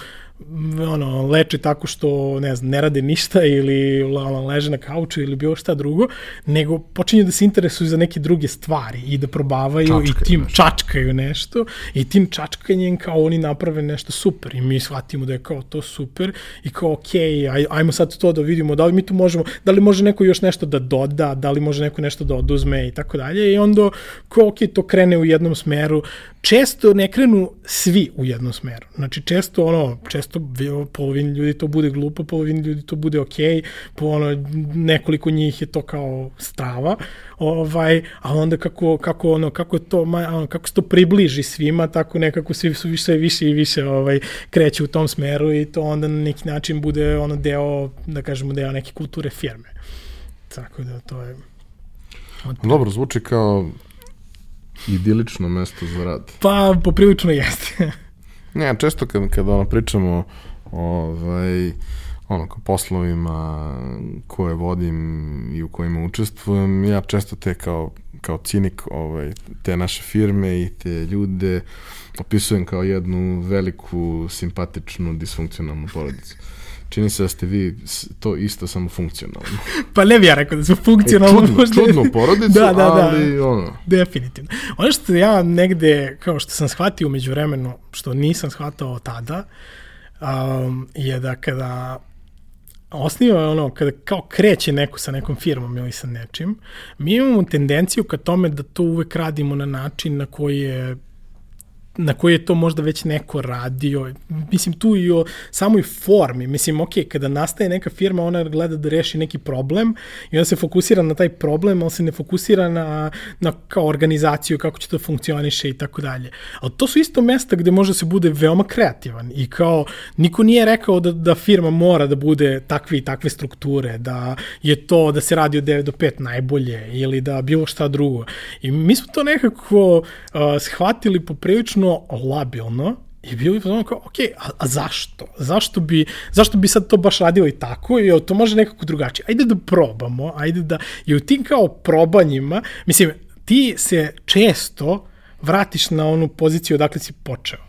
B: ono, leče tako što, ne znam, ne rade ništa ili ono, leže na kauču ili bilo šta drugo, nego počinju da se interesuju za neke druge stvari i da probavaju
A: Čačkaju
B: i tim
A: nešto.
B: čačkaju nešto i tim čačkanjem kao oni naprave nešto super i mi shvatimo da je kao to super i kao ok, aj, ajmo sad to da vidimo da li mi tu možemo, da li može neko još nešto da doda, da li može neko nešto da oduzme i tako dalje i onda kao ok, to krene u jednom smeru, često ne krenu svi u jednom smeru. Znači, često, ono, često vi- polovini ljudi to bude glupo, polovini ljudi to bude okej, po ono, nekoliko njih je to kao strava, ovaj, a onda kako, kako, ono, kako, to, ono, kako se to približi svima, tako nekako svi su više, više i više ovaj, kreću u tom smeru i to onda na neki način bude ono deo, da kažemo, deo neke kulture firme. Tako da to je...
A: Dobro, zvuči kao idilično mesto za rad.
B: Pa, poprilično jeste.
A: Ne, često kad, kad ono pričamo ovaj, ono, kao poslovima koje vodim i u kojima učestvujem, ja često te kao, kao cinik ovaj, te naše firme i te ljude opisujem kao jednu veliku, simpatičnu, disfunkcionalnu porodicu. Čini se da ste vi to isto samo funkcionalno.
B: Pa ne bi ja rekao da su funkcionalno.
A: čudno,
B: možda-
A: čudnu porodicu,
B: da, da, da.
A: ali ono,
B: Definitivno. Ono što ja negde, kao što sam shvatio umeđu vremenu, što nisam shvatao tada, um, je da kada osniva ono, kada kao kreće neko sa nekom firmom ili sa nečim, mi imamo tendenciju ka tome da to uvek radimo na način na koji je na koji je to možda već neko radio. Mislim, tu i o samoj formi. Mislim, ok, kada nastaje neka firma, ona gleda da reši neki problem i ona se fokusira na taj problem, ali se ne fokusira na, na kao organizaciju, kako će to funkcioniše i tako dalje. Ali to su isto mesta gde može se bude veoma kreativan i kao niko nije rekao da, da firma mora da bude takve i takve strukture, da je to da se radi od 9 do 5 najbolje ili da bilo šta drugo. I mi smo to nekako uh, shvatili poprilično prilično labilno i bili ono kao, ok, a, a zašto? Zašto bi, zašto bi sad to baš radilo i tako? I to može nekako drugačije. Ajde da probamo, ajde da... I u tim kao probanjima, mislim, ti se često vratiš na onu poziciju odakle si počeo.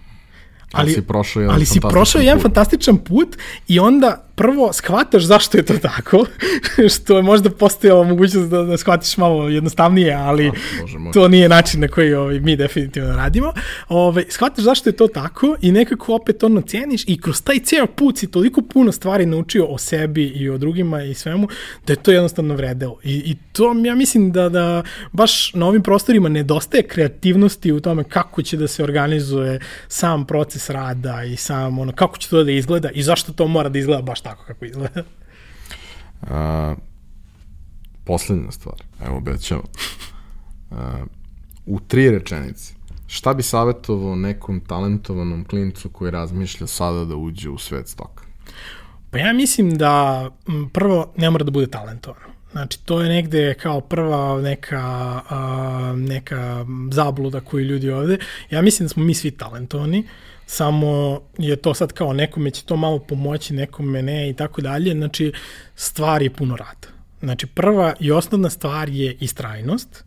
A: Ali, ali si prošao jedan
B: ali si prošao jedan put. fantastičan put i onda prvo shvataš zašto je to tako, što je možda postojala mogućnost da, da shvatiš malo jednostavnije, ali A, to nije način na koji ovaj, mi definitivno radimo. Ovaj, shvataš zašto je to tako i nekako opet ono ceniš i kroz taj ceo put si toliko puno stvari naučio o sebi i o drugima i svemu, da je to jednostavno vredelo. I, i to ja mislim da, da baš na ovim prostorima nedostaje kreativnosti u tome kako će da se organizuje sam proces rada i sam ono, kako će to da izgleda i zašto to mora da izgleda baš tako kako izgleda.
A: A, poslednja stvar, evo obećavam. A, u tri rečenice, šta bi savjetovao nekom talentovanom klincu koji razmišlja sada da uđe u svet stoka?
B: Pa ja mislim da prvo ne mora da bude talentovan. Znači, to je negde kao prva neka, a, neka zabluda koju ljudi ovde. Ja mislim da smo mi svi talentovani, samo je to sad kao nekome će to malo pomoći, nekome ne i tako dalje. Znači, stvar je puno rada. Znači, prva i osnovna stvar je istrajnost,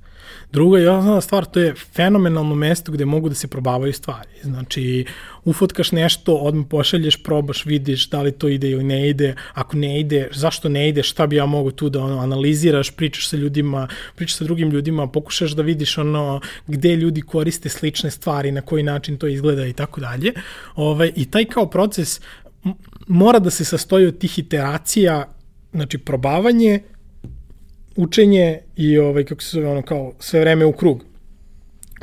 B: Druga i osnovna stvar, to je fenomenalno mesto gde mogu da se probavaju stvari. Znači, ufotkaš nešto, odmah pošalješ, probaš, vidiš da li to ide ili ne ide. Ako ne ide, zašto ne ide, šta bi ja mogu tu da ono, analiziraš, pričaš sa ljudima, pričaš sa drugim ljudima, pokušaš da vidiš ono gde ljudi koriste slične stvari, na koji način to izgleda i tako dalje. Ovaj, I taj kao proces mora da se sastoji od tih iteracija, znači probavanje, učenje i ovaj, kako se zove ono kao sve vreme u krug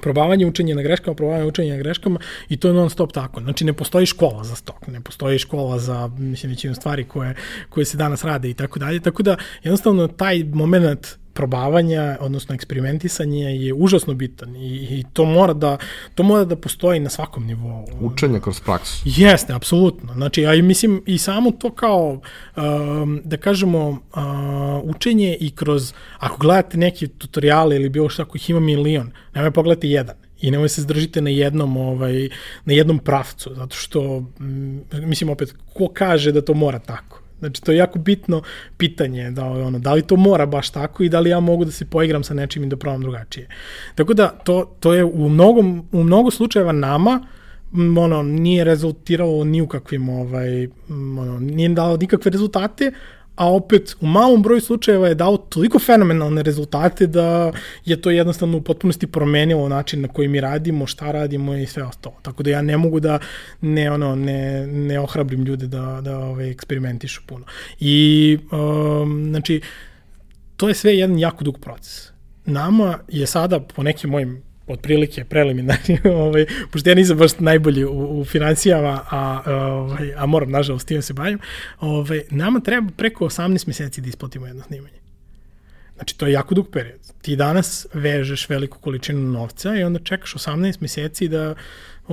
B: probavanje učenje na greškama, probavanje učenja na greškama i to je non stop tako. Znači ne postoji škola za stok, ne postoji škola za mislim većinu stvari koje koje se danas rade i tako dalje. Tako da jednostavno taj momenat probavanja, odnosno eksperimentisanja je užasno bitan i, i to mora da to mora da postoji na svakom nivou.
A: Učenje kroz praksu.
B: Jeste, apsolutno. Znači, a i mislim i samo to kao um, da kažemo uh, učenje i kroz ako gledate neki tutoriale ili bilo šta kojih ima milion, nemoj pogledati jedan i nemoj se zdržite na jednom ovaj na jednom pravcu zato što mislim opet ko kaže da to mora tako Znači, to je jako bitno pitanje, da, ono, da li to mora baš tako i da li ja mogu da se poigram sa nečim i da probam drugačije. Tako da, to, to je u mnogo, u mnogo slučajeva nama, ono, nije rezultiralo ni u kakvim, ovaj, ono, nije dalo nikakve rezultate, a opet u malom broju slučajeva je dao toliko fenomenalne rezultate da je to jednostavno u potpunosti promenilo način na koji mi radimo, šta radimo i sve ostalo. Tako da ja ne mogu da ne, ono, ne, ne ohrabrim ljude da, da ovaj, eksperimentišu puno. I, um, znači, to je sve jedan jako dug proces. Nama je sada, po nekim mojim otprilike preliminarni, ovaj, pošto ja nisam baš najbolji u, u financijama, a, ovaj, a moram, nažalost, tim se bavim, ovaj, nama treba preko 18 meseci da isplatimo jedno snimanje. Znači, to je jako dug period. Ti danas vežeš veliku količinu novca i onda čekaš 18 meseci da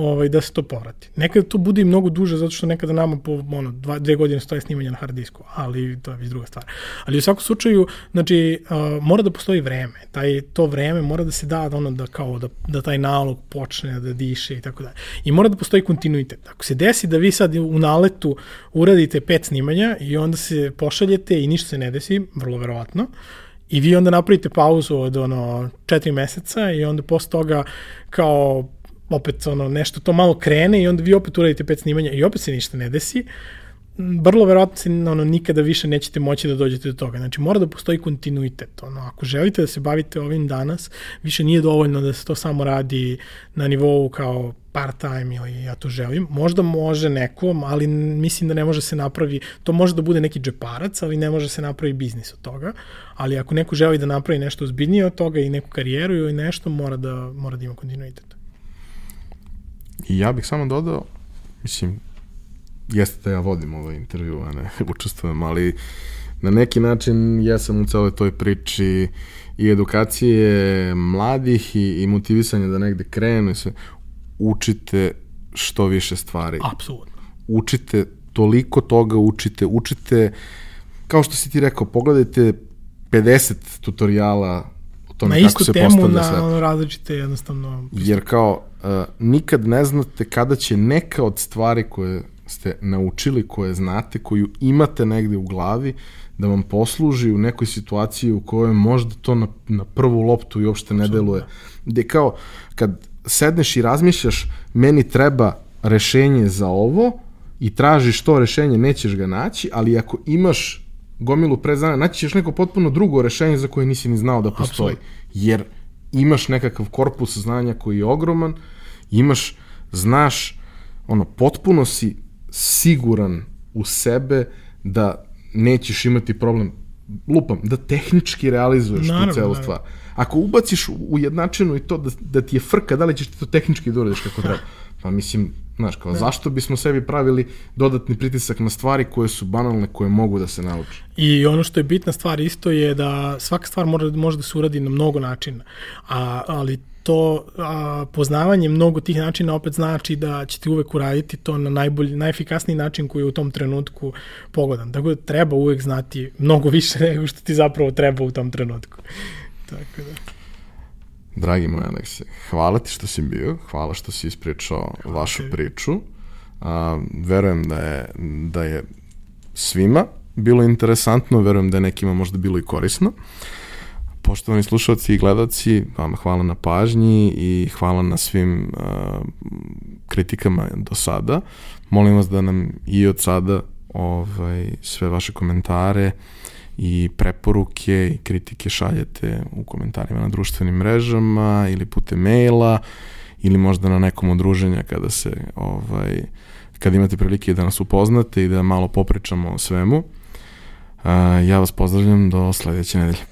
B: ovaj, da se to povrati. Nekada to bude i mnogo duže, zato što nekada nama po ono, dva, dve godine stoje snimanje na hard disku, ali to je već druga stvar. Ali u svakom slučaju, znači, uh, mora da postoji vreme. Taj, to vreme mora da se da, da, ono, da, kao, da, da taj nalog počne da diše i tako dalje. I mora da postoji kontinuitet. Ako se desi da vi sad u naletu uradite pet snimanja i onda se pošaljete i ništa se ne desi, vrlo verovatno, i vi onda napravite pauzu od ono četiri meseca i onda posle toga kao opet ono nešto to malo krene i onda vi opet uradite pet snimanja i opet se ništa ne desi, vrlo verovatno se ono, nikada više nećete moći da dođete do toga. Znači, mora da postoji kontinuitet. Ono, ako želite da se bavite ovim danas, više nije dovoljno da se to samo radi na nivou kao part-time ili ja to želim. Možda može nekom, ali mislim da ne može se napravi, to može da bude neki džeparac, ali ne može se napravi biznis od toga. Ali ako neko želi da napravi nešto ozbiljnije od toga i neku karijeru ili nešto, mora da, mora da ima kontinuitet.
A: I ja bih samo dodao, mislim, jeste da ja vodim ovaj intervju, a ne učestvujem, ali na neki način ja sam u celoj toj priči i edukacije mladih i, i motivisanja da negde krenu i sve. Učite što više stvari.
B: Apsolutno.
A: Učite toliko toga, učite, učite, kao što si ti rekao, pogledajte 50 tutoriala o tome
B: na
A: kako se
B: temu,
A: postavlja
B: sve.
A: Na
B: ono različite jednostavno...
A: Jer kao, nikad ne znate kada će neka od stvari koje ste naučili, koje znate, koju imate negde u glavi, da vam posluži u nekoj situaciji u kojoj možda to na, na prvu loptu i uopšte ne deluje. Gde kao, kad sedneš i razmišljaš, meni treba rešenje za ovo i tražiš to rešenje, nećeš ga naći, ali ako imaš gomilu preznanja, naći ćeš neko potpuno drugo rešenje za koje nisi ni znao da postoji. Absolut. Jer imaš nekakav korpus znanja koji je ogroman, imaš, znaš, ono, potpuno si siguran u sebe da nećeš imati problem lupam, da tehnički realizuješ naravno, tu celu stvar. Ako ubaciš u jednačinu i to da, da ti je frka, da li ćeš ti to tehnički da uradiš kako treba? Pa mislim, znaš, kao, da. zašto bismo sebi pravili dodatni pritisak na stvari koje su banalne, koje mogu da se nauče?
B: I ono što je bitna stvar isto je da svaka stvar mora, može da se uradi na mnogo načina, a, ali to a, poznavanje mnogo tih načina opet znači da ćete uvek uraditi to na najbolji, najefikasniji način koji je u tom trenutku pogodan. Tako da treba uvek znati mnogo više nego što ti zapravo treba u tom trenutku. Tako da.
A: Dragi moj Alekse, hvala ti što si bio, hvala što si ispričao hvala vašu te. priču. A, verujem da je, da je svima bilo interesantno, verujem da je nekima možda bilo i korisno. Poštovani slušalci i gledalci, vama hvala na pažnji i hvala na svim uh, kritikama do sada. Molim vas da nam i od sada ovaj, sve vaše komentare i preporuke i kritike šaljete u komentarima na društvenim mrežama ili putem maila ili možda na nekom udruženja kada se ovaj, kad imate prilike da nas upoznate i da malo popričamo o svemu. Ja vas pozdravljam do sledeće nedelje.